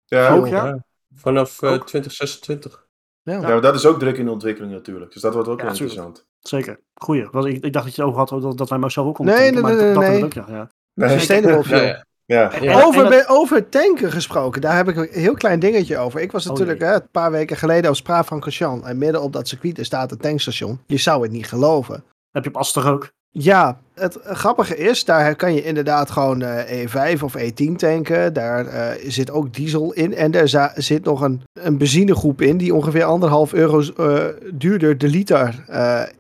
Ja, ook, ja. Vanaf uh, 2026. Ja. ja, maar dat is ook druk in de ontwikkeling natuurlijk. Dus dat wordt ook ja, interessant. Zeker. Goeie. Ik, ik dacht dat je het over had dat, dat wij maar zelf ook konden nee, nee, nee, nee, nee. Ook, ja. nee. Sustainable *laughs* fuel. Ja. Over, over tanken gesproken, daar heb ik een heel klein dingetje over. Ik was oh, natuurlijk hè, een paar weken geleden op Spa-Francorchamps. En midden op dat circuit staat een tankstation. Je zou het niet geloven. Heb je op Aster ook? Ja, het grappige is, daar kan je inderdaad gewoon uh, E5 of E10 tanken. Daar uh, zit ook diesel in. En er zit nog een, een benzinegroep in die ongeveer anderhalf euro uh, duurder de liter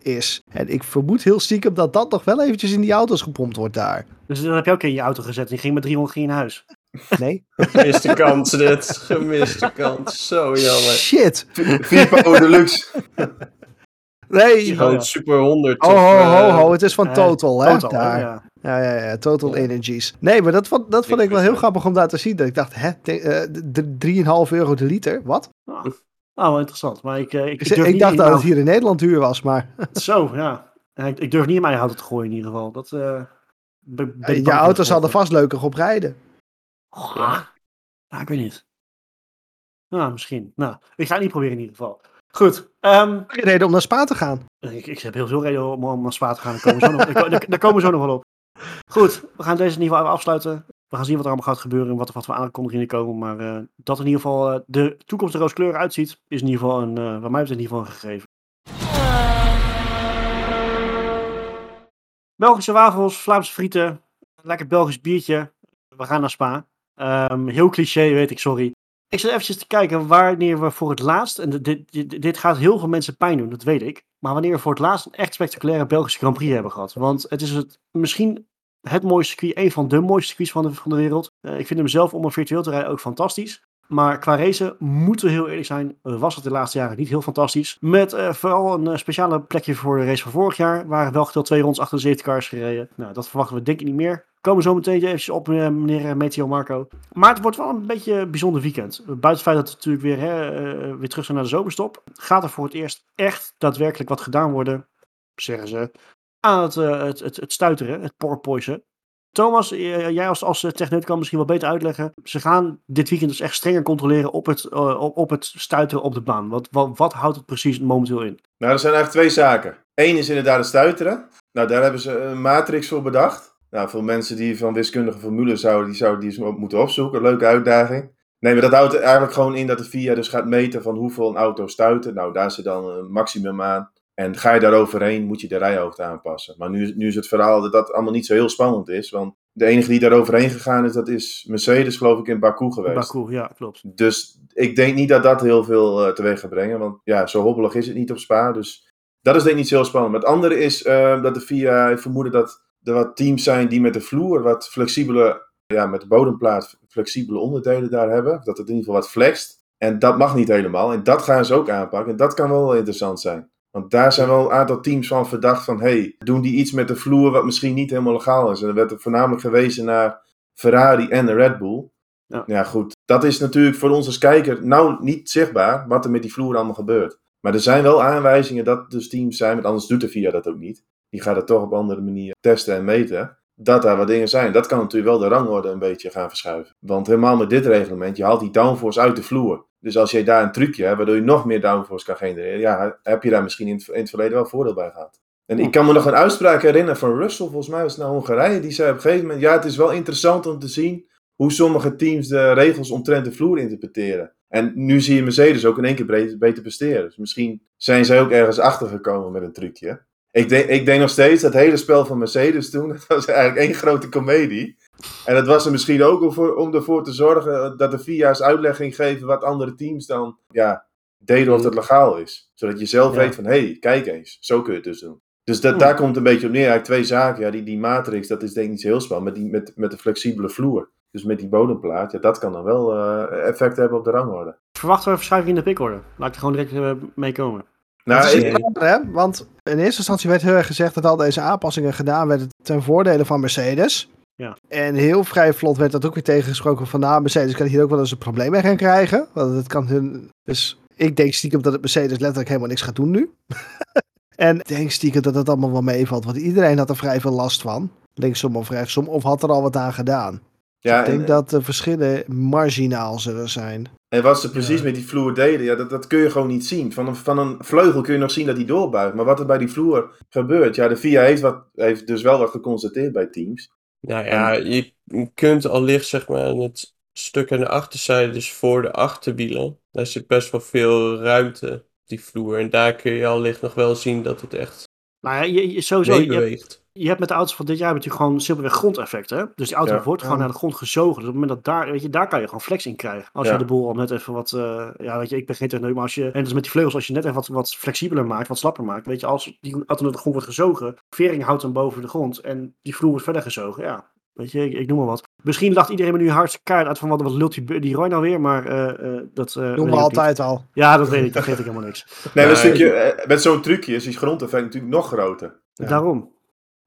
is. En ik vermoed heel stiekem dat dat nog wel eventjes in die auto's gepompt wordt daar. Dus dan heb je ook in je auto gezet en je ging met 300 ging in huis. Nee. *laughs* Gemiste kans dit. Gemiste kans. Zo jammer. Shit. Vipo Deluxe. *laughs* Nee. Gewoon Super 100. Oh, ho, ho, ho. Het is van Total, hè? Total, daar. Ja. Ja, ja, ja, Total Energies. Nee, maar dat vond, dat vond ik wel heel grappig om daar te zien. Dat ik dacht, hè, 3,5 euro de liter, wat? Ah, oh, wel interessant. Maar ik, ik, ik, ik dacht dat het hier in Nederland duur was, maar... *laughs* Zo, ja. Ik, ik durf niet in mijn auto te gooien in ieder geval. Dat, uh, je auto zal er vast leuker op rijden. Oh, ja. Nou, ik weet niet. Nou, misschien. Nou, ik ga het niet proberen in ieder geval. Goed. Um, reden om naar Spa te gaan? Ik, ik heb heel veel reden om, om naar Spa te gaan. Daar komen, we zo nog, daar, komen we zo nog wel op. Goed, we gaan deze in ieder geval afsluiten. We gaan zien wat er allemaal gaat gebeuren en wat er wat voor aankondigingen komen. Maar uh, dat in ieder geval uh, de toekomst er rooskleur uitziet, is in ieder geval een, uh, wat mij betreft in ieder geval een gegeven. Belgische wafels, Vlaamse frieten, lekker Belgisch biertje. We gaan naar Spa. Um, heel cliché, weet ik, sorry. Ik zit eventjes te kijken wanneer we voor het laatst, en dit, dit, dit, gaat heel veel mensen pijn doen, dat weet ik. Maar wanneer we voor het laatst een echt spectaculaire Belgische Grand Prix hebben gehad. Want het is het, misschien het mooiste circuit, een van de mooiste circuits van de, wereld. Uh, ik vind hem zelf om een virtueel te rijden ook fantastisch. Maar qua racen, moeten we heel eerlijk zijn, was het de laatste jaren niet heel fantastisch. Met uh, vooral een uh, speciale plekje voor de race van vorig jaar. Waar wel geteld twee ronds achter de cars gereden. Nou, dat verwachten we denk ik niet meer. Komen zo meteen even op, uh, meneer Meteo Marco. Maar het wordt wel een beetje een bijzonder weekend. Buiten het feit dat we natuurlijk weer, hè, weer terug zijn naar de zomerstop. Gaat er voor het eerst echt daadwerkelijk wat gedaan worden, zeggen ze, aan het, het, het, het stuiteren, het porpoisen. Thomas, eh, jij als, als techneut kan misschien wel beter uitleggen. Ze gaan dit weekend dus echt strenger controleren op het, uh, op het stuiteren op de baan. Wat, wat, houdt het precies momenteel in? Nou, er zijn eigenlijk twee zaken. Eén is inderdaad het stuiteren. Nou, daar hebben ze een matrix voor bedacht. Nou, voor mensen die van wiskundige formules zouden, die zouden die moeten opzoeken. Leuke uitdaging. Nee, maar dat houdt eigenlijk gewoon in dat de VIA dus gaat meten van hoeveel een auto stuiten. Nou, daar zit dan een maximum aan. En ga je daar overheen, moet je de rijhoogte aanpassen. Maar nu, nu is het verhaal dat dat allemaal niet zo heel spannend is. Want de enige die daar overheen gegaan is, dat is Mercedes, geloof ik, in Baku geweest. Baku, ja, klopt. Dus ik denk niet dat dat heel veel uh, teweeg gaat brengen. Want ja, zo hobbelig is het niet op Spa. Dus dat is denk ik niet zo heel spannend. Maar het andere is uh, dat de VIA vermoeden dat er wat teams zijn die met de vloer wat flexibele, ja, met de bodemplaat flexibele onderdelen daar hebben. Dat het in ieder geval wat flext. En dat mag niet helemaal. En dat gaan ze ook aanpakken. En dat kan wel interessant zijn. Want daar zijn wel een aantal teams van verdacht van, hey, doen die iets met de vloer wat misschien niet helemaal legaal is. En er werd er voornamelijk gewezen naar Ferrari en de Red Bull. Ja. ja, goed. Dat is natuurlijk voor ons als kijker nou niet zichtbaar wat er met die vloer allemaal gebeurt. Maar er zijn wel aanwijzingen dat dus teams zijn, want anders doet de VIA dat ook niet. Die gaat het toch op andere manier testen en meten. Dat daar wat dingen zijn. Dat kan natuurlijk wel de rangorde een beetje gaan verschuiven. Want helemaal met dit reglement, je haalt die downforce uit de vloer. Dus als je daar een trucje hebt waardoor je nog meer downforce kan genereren, ja, heb je daar misschien in het, in het verleden wel voordeel bij gehad. En ik kan me nog een uitspraak herinneren van Russell, volgens mij was het naar Hongarije, die zei op een gegeven moment, ja, het is wel interessant om te zien hoe sommige teams de regels omtrent de vloer interpreteren. En nu zie je Mercedes ook in één keer beter presteren. Dus misschien zijn zij ook ergens achtergekomen met een trucje. Ik denk, ik denk nog steeds, dat hele spel van Mercedes toen, *laughs* dat was eigenlijk één grote komedie. En dat was er misschien ook om, voor, om ervoor te zorgen dat de VIA's uitleg ging geven wat andere teams dan ja, deden of dat legaal is. Zodat je zelf weet van, hé, hey, kijk eens, zo kun je het dus doen. Dus dat, daar komt een beetje op neer. Eigenlijk twee zaken. Ja, die, die matrix, dat is denk ik niet zo heel spannend. Met, die, met, met de flexibele vloer. Dus met die bodemplaat, ja, dat kan dan wel uh, effect hebben op de rangorde. Verwachten we een verschuiving in de pickorde? Laat ik er gewoon direct uh, mee komen. Nou, dat is ik... hè? Want in eerste instantie werd heel erg gezegd dat al deze aanpassingen gedaan werden ten voordele van Mercedes. Ja. En heel vrij vlot werd dat ook weer tegengesproken van nou, Mercedes kan hier ook wel eens een probleem mee gaan krijgen. Want het kan hun... Dus ik denk stiekem dat het Mercedes letterlijk helemaal niks gaat doen nu. *laughs* en ik denk stiekem dat het allemaal wel meevalt, want iedereen had er vrij veel last van. Linksom of rechtsom, of had er al wat aan gedaan. Ja, ik denk dat de verschillen marginaal zullen zijn. En wat ze precies met die vloer deden, ja, dat, dat kun je gewoon niet zien. Van een, van een vleugel kun je nog zien dat hij doorbuigt. Maar wat er bij die vloer gebeurt, ja, de VIA heeft, wat, heeft dus wel wat geconstateerd bij teams. Nou ja, je kunt allicht zeg maar het stuk aan de achterzijde, dus voor de achterwielen, daar zit best wel veel ruimte, die vloer. En daar kun je allicht nog wel zien dat het echt nou ja, je, je sowieso, je hebt, je hebt met de auto's van dit jaar natuurlijk gewoon simpelweg grondeffecten. Dus die auto wordt gewoon naar de grond gezogen. Dus op het moment dat daar, weet je, daar kan je gewoon flex in krijgen. Als je de boel al net even wat, uh, ja, weet je, ik ben geen techneut, maar als je, en dus met die vleugels, als je net even wat, wat flexibeler maakt, wat slapper maakt, weet je, als die auto naar de grond wordt gezogen, vering houdt hem boven de grond en die vloer wordt verder gezogen, ja, weet je, ik, ik noem maar wat. Misschien lacht iedereen me nu hartstikke kaart uit van wat, wat lult die, die Roy nou weer, maar uh, dat... Uh, Doen we altijd al. Ja, dat weet ik, dat geef ik helemaal niks. Nee, stukje, met zo'n trucje is die grondeffect natuurlijk nog groter. Daarom.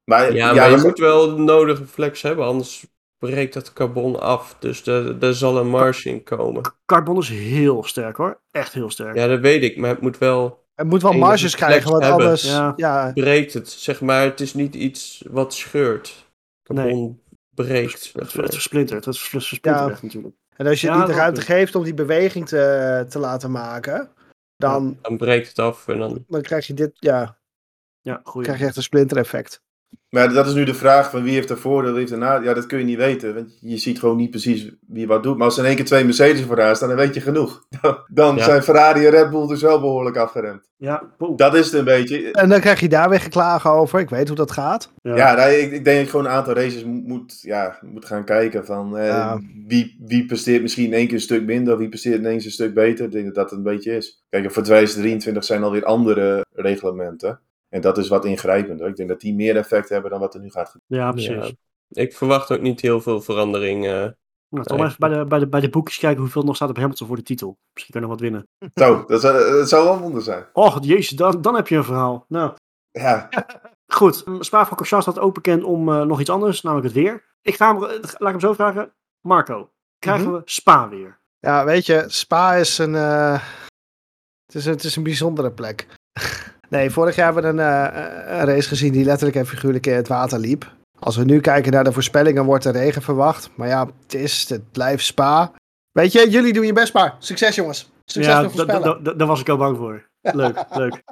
Maar, ja, maar je moet wel de nodige flex hebben, anders breekt het carbon af. Dus er zal een marge in komen. Carbon is heel sterk hoor. Echt heel sterk. Ja, dat weet ik. Maar het moet wel... Het moet wel marges krijgen, want anders... Ja. ja. Breekt het. Zeg maar, het is niet iets wat scheurt. Carbon nee. breekt. Het, het, versplintert. Het versplintert ja. natuurlijk. En als je het niet de ruimte geeft om die beweging te, te laten maken, dan... dan breekt het af en dan... Dan krijg je dit, ja... Ja, goed. krijg je echt een splinter effect. Maar dat is nu de vraag van wie heeft er voordeel, wie heeft er nadeel. Ja, dat kun je niet weten, want je ziet gewoon niet precies wie wat doet. Maar als er in één keer twee Mercedes vooraan staan, dan weet je genoeg. *laughs* Dan zijn Ferrari en Red Bull dus wel behoorlijk afgeremd. Ja, Dat is het een beetje. En dan krijg je daar weer geklagen over. Ik weet hoe dat gaat. Ja, ja nou, ik, ik, denk dat je gewoon een aantal races moet, ja, moet gaan kijken van eh, wie, wie presteert misschien in één keer een stuk minder, wie presteert ineens een stuk beter. Ik denk dat dat een beetje is. Kijk, voor 2023 zijn alweer andere reglementen. En dat is wat ingrijpender. Ik denk dat die meer effect hebben dan wat er nu gaat gebeuren. Ja, precies. Ik verwacht ook niet heel veel verandering. Uh, nou, toch even bij de, bij, de, bij de boekjes kijken hoeveel nog staat op Hamilton voor de titel. Misschien kan je nog wat winnen. *laughs* Zo, dat zou, dat zou wel een wonder zijn. Och, jezus, dan, dan heb je een verhaal. Nou. Ja. *laughs* Goed, Spa-Francorchamps staat ook bekend om uh, nog iets anders, namelijk het weer. Ik ga hem, laat ik hem zo vragen. Marco, krijgen mm -hmm. we Spa weer? Ja, weet je, Spa is een, uh, het is, het is een bijzondere plek. *laughs* Nee, vorig jaar hebben we een, uh, een, race gezien die letterlijk en figuurlijk in het water liep. Als we nu kijken naar de voorspellingen, wordt er regen verwacht. Maar ja, het, is, het blijft spa. Weet je, jullie doen je best maar. Succes jongens. Succes ja, met voorspellen. Daar was ik al bang voor. Leuk, *laughs* leuk.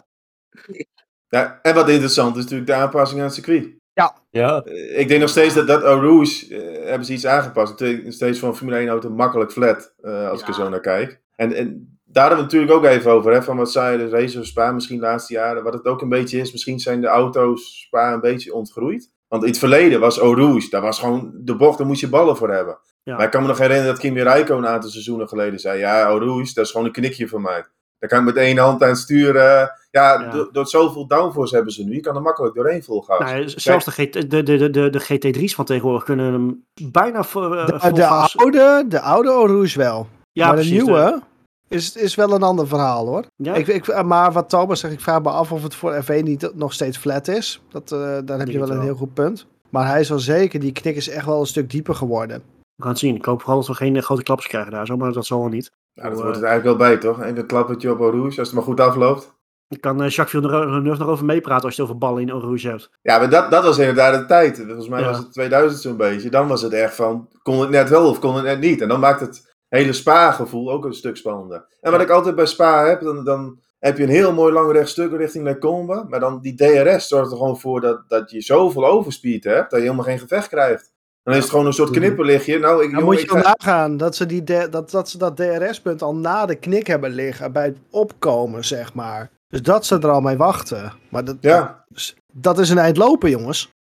Ja, en wat interessant is natuurlijk de aanpassing aan het circuit. Ja. ja. Ik denk nog steeds dat, dat Eau Rouge, uh, hebben ze iets aangepast. Het is steeds van Formule 1 auto makkelijk flat, uh, als ik er zo naar kijk. En, en daar hebben we het natuurlijk ook even over. Hè, van wat zei de racer Spa misschien de laatste jaren. Wat het ook een beetje is. Misschien zijn de auto's Spa een beetje ontgroeid. Want in het verleden was Eau Rouge. Daar was gewoon de bocht. Daar moest je ballen voor hebben. Maar ik kan me nog herinneren dat Kimi Räikkönen een aantal seizoenen geleden zei. Ja, Eau Rouge, dat is gewoon een knikje voor mij. Daar kan ik met één hand aan sturen. Ja, ja. door zoveel downforce hebben ze nu. Je kan er makkelijk doorheen volgen. Nou, zelfs de, GT, de, de, de, de GT3's van tegenwoordig kunnen hem bijna voor, uh, de, de, oude, de oude Rouge wel. Ja, maar de nieuwe is, is wel een ander verhaal hoor. Ja. Ik, ik, maar wat Thomas zegt, ik vraag me af of het voor F1 niet nog steeds flat is. Dat, uh, daar heb je wel een heel goed punt. Maar hij is wel zeker, die knik is echt wel een stuk dieper geworden. We gaan het zien. Ik hoop vooral dat we geen grote klappers krijgen daar zo, maar dat zal wel niet. Ja, dat wordt het eigenlijk wel bij toch? En een klappertje op Rouge, als het maar goed afloopt. Dan kan uh, Jacques Villeneuve nog over meepraten als je het over ballen in Rouge hebt. Ja, maar dat, dat was inderdaad de tijd. Volgens mij was het 2000 zo'n beetje. Dan was het echt van, kon het net wel of kon het net niet. En dan maakt het hele Spa-gevoel ook een stuk spannender. En wat ik altijd bij Spa heb, dan, dan heb je een heel mooi lang rechtstuk richting Lecombe. Maar dan die DRS zorgt er gewoon voor dat, dat je zoveel overspeed hebt, dat je helemaal geen gevecht krijgt. Dan is het gewoon een soort mhm. knipperlichtje. Nou, ik, dan moet je dan nagaan dat ze, die dat, dat, ze dat DRS-punt al na de knik hebben liggen bij het opkomen, zeg maar. Dus dat ze er al mee wachten. Maar dat, ja. dat, dat is een eind lopen, jongens.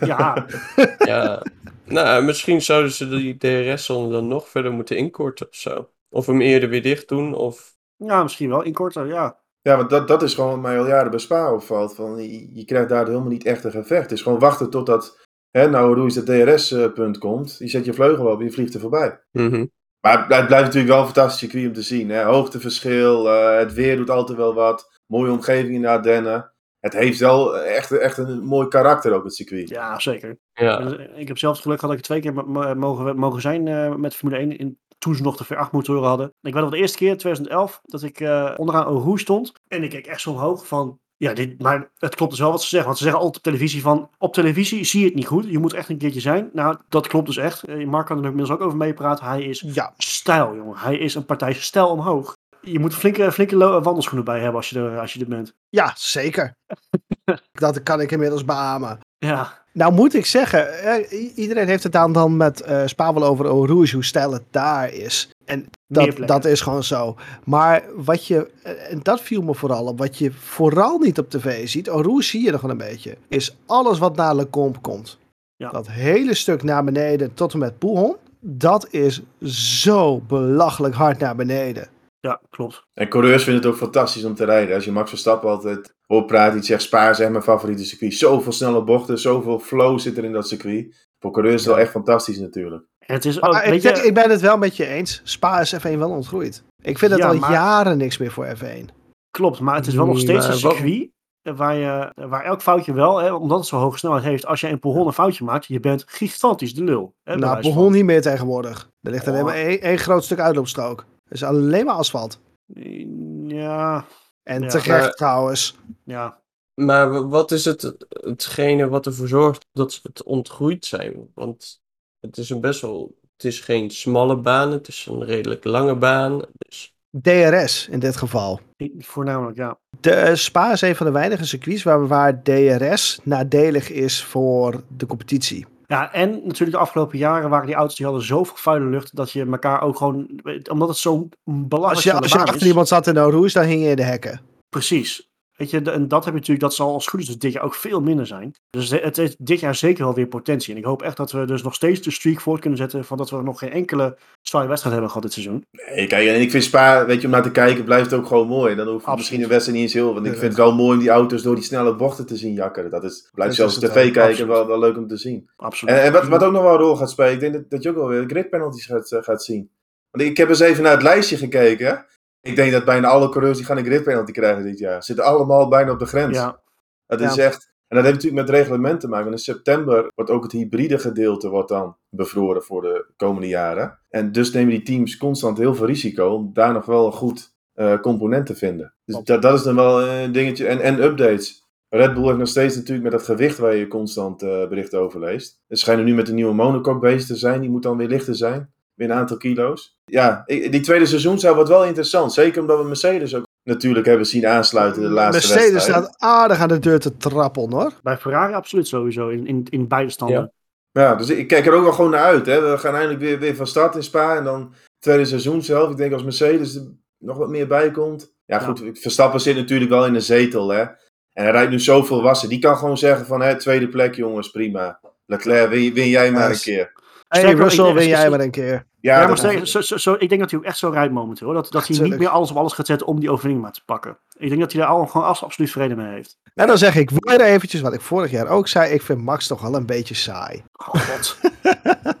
Ja. *laughs* ja. Nou, misschien zouden ze die DRS-zone dan nog verder moeten inkorten of zo. Of hem eerder weer dicht doen, of... Ja, misschien wel inkorten, ja. Ja, want dat, dat is gewoon wat mij al jaren bij Spa opvalt. Van, je, je krijgt daar helemaal niet echt een gevecht. Het is gewoon wachten totdat, hè, nou, hoe is dat DRS-punt komt. Je zet je vleugel op en je vliegt er voorbij. Mm Maar het blijft, natuurlijk wel een fantastisch circuit om te zien. Hè. Hoogteverschil, uh, het weer doet altijd wel wat. Mooie omgeving in de Ardennen het heeft wel echt, echt een mooi karakter ook, het circuit. Ja, zeker. Ja. Dus, eh, ik heb zelfs geluk gehad dat ik twee keer mogen, mogen zijn uh, met Formule 1 in, toen ze nog de V8 motoren hadden. Ik weet nog de eerste keer, 2011, dat ik uh, onderaan een roe stond. En ik keek echt zo omhoog van, ja, dit, maar het klopt dus wel wat ze zeggen. Want ze zeggen altijd op televisie van, op televisie zie je het niet goed. Je moet echt een keertje zijn. Nou, dat klopt dus echt. Mark kan er inmiddels ook over meepraten. Hij is ja. stijl, jongen. Hij is een partij stijl omhoog je moet flinke, flinke wandelschoenen bij hebben als je er, als je er bent. Ja, zeker. *laughs* dat kan ik inmiddels beamen. Ja. Nou moet ik zeggen, iedereen heeft het dan, dan met uh, Spa wel over Eau Rouge, hoe stijl het daar is. En dat, dat is gewoon zo. Maar wat je, eh, en dat viel me vooral op, wat je vooral niet op tv ziet, Eau Rouge zie je nog wel een beetje, is alles wat naar Le Combe komt. Ja. Dat hele stuk naar beneden tot en met Pouhon, dat is zo belachelijk hard naar beneden. Ja, klopt. En coureurs vinden het ook fantastisch om te rijden. Als je Max Verstappen altijd hoort praten, iets zegt Spa is echt mijn favoriete circuit. Zoveel snelle bochten, zoveel flow zit er in dat circuit. Voor coureurs is het wel echt fantastisch natuurlijk. Het is ook, ik, je... ik, ben het wel met je eens. Spa is F1 wel ontgroeid. Ik vind het al jaren niks meer voor F1. Klopt, maar het is wel nog steeds een circuit waar, je, waar elk foutje wel, hè, omdat het zo hoge snelheid heeft, als je een Pohon een foutje maakt, je bent gigantisch de lul. Hè, nou, Pohon niet meer tegenwoordig. Er ligt alleen oh. maar één, groot stuk uitloopstrook. Het is alleen maar asfalt. Ja. En ja, terecht trouwens. Ja. Maar wat is het, hetgene wat ervoor zorgt dat ze het ontgroeid zijn? Want het is een best wel, het is geen smalle baan, het is een redelijk lange baan. Dus DRS in dit geval. Voornamelijk, ja. De eh, Spa is een van de weinige circuits waar, waar DRS nadelig is voor de competitie. Ja, en natuurlijk de afgelopen jaren waren die auto's die hadden zoveel vuile lucht dat je elkaar ook gewoon, omdat het zo belangrijk is. Als je, achter iemand zat in de roes, dan hing je in de hekken. Precies. Weet je, en dat heb je natuurlijk, dat zal als goed is dus dit jaar ook veel minder zijn. Dus het heeft dit jaar zeker wel weer potentie. En ik hoop echt dat we dus nog steeds de streak voort kunnen zetten van dat we nog geen enkele zware wedstrijd hebben gehad dit seizoen. Nee, kijk, en ik vind Spa, weet je, om naar te kijken blijft het ook gewoon mooi. Dan hoef je misschien een wedstrijd niet eens heel, want ik vind het wel mooi om die auto's door die snelle bochten te zien jakkeren. Dat is, blijft zelfs tv kijken wel, wel leuk om te zien. Absoluut. En, en wat, wat ook nog wel een rol gaat spelen, ik denk dat, dat je ook wel weer grid penalties gaat, eh, gaat zien. Want ik heb eens even naar het lijstje gekeken. Ik denk dat bijna alle coureurs die gaan een grid penalty krijgen dit jaar. Zitten allemaal bijna op de grens. Ja. Dat is echt. En dat heeft natuurlijk met reglement te maken. Want in september wordt ook het hybride gedeelte wordt dan bevroren voor de komende jaren. En dus nemen die teams constant heel veel risico om daar nog wel een goed uh, component te vinden. Dus dat, dat is dan wel een dingetje. En, en updates. Red Bull heeft nog steeds natuurlijk met dat gewicht waar je constant uh, berichten over leest. Ze schijnen nu met de nieuwe monocoque bezig te zijn. Die moet dan weer lichter zijn weer een aantal kilo's. Ja, die tweede seizoen zou wat wel interessant. Zeker omdat we Mercedes ook natuurlijk hebben zien aansluiten de laatste Mercedes wedstrijd. staat aardig aan de deur te trappelen hoor. Bij Ferrari absoluut sowieso, in, in, in beide standen. Ja. ja. dus ik kijk er ook wel gewoon naar uit. Hè. We gaan eindelijk weer, weer van start in Spa en dan tweede seizoen zelf. Ik denk als Mercedes er nog wat meer bij komt. Ja, goed, Verstappen zit natuurlijk wel in een zetel. Hè. En hij rijdt nu zoveel wassen. Die kan gewoon zeggen van, hè, tweede plek jongens, prima. Leclerc, win, win jij maar een keer. Hey Russell, win jij maar een keer. Ja, maar zo, zo, zo, ik denk dat hij ook echt zo rijdt momenteel. Dat, dat hij niet meer alles op alles gaat zetten om die overwinning maar te pakken. Ik denk dat hij daar al, gewoon absoluut vrede mee heeft. En dan zeg ik weer eventjes wat ik vorig jaar ook zei. Ik vind Max toch wel een beetje saai. Oh god.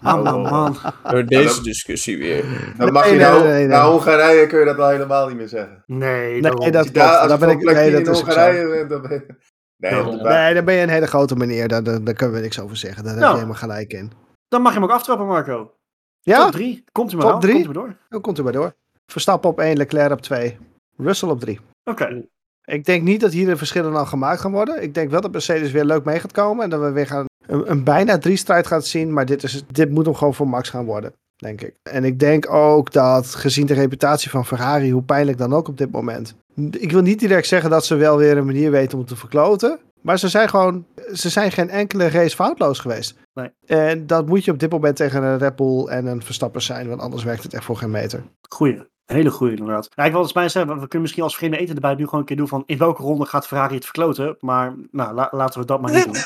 *laughs* man, man. Door deze discussie weer. Dan mag je nou, nee, nee, Hongarije kun je dat wel helemaal niet meer zeggen. Nee, nee dat klopt. Dan ben ik, nee, dat is Hongarije dan ben je... Nee, nee, dan ben je een hele grote meneer. Daar, daar, daar kunnen we niks over zeggen. Daar heb je nou. helemaal gelijk in. Dan mag je hem ook aftrappen, Marco. Ja? Top 3. Komt u maar Top 3? Komt u maar door. Dan komt u maar door. Verstappen op 1, Leclerc op 2. Russell op 3. Oké. Ik denk niet dat hier de verschillen al gemaakt gaan worden. Ik denk wel dat Mercedes weer leuk mee gaat komen. En dat we weer gaan een, een bijna drie strijd gaan zien. Maar dit, is, dit moet hem gewoon voor Max gaan worden. Denk ik. En ik denk ook dat gezien de reputatie van Ferrari, hoe pijnlijk dan ook op dit moment. Ik wil niet direct zeggen dat ze wel weer een manier weten om te verkloten. Maar ze zijn gewoon, ze zijn geen enkele race foutloos geweest. Nee. En dat moet je op dit moment tegen een Red Bull en een Verstappen zijn, want anders werkt het echt voor geen meter. Goeie. Hele goede inderdaad. Ja, ik wil eens bij zeggen, we kunnen misschien als vreemde eten erbij nu gewoon een keer doen van in welke ronde gaat Ferrari het verkloten. Maar nou, laten we dat maar niet doen.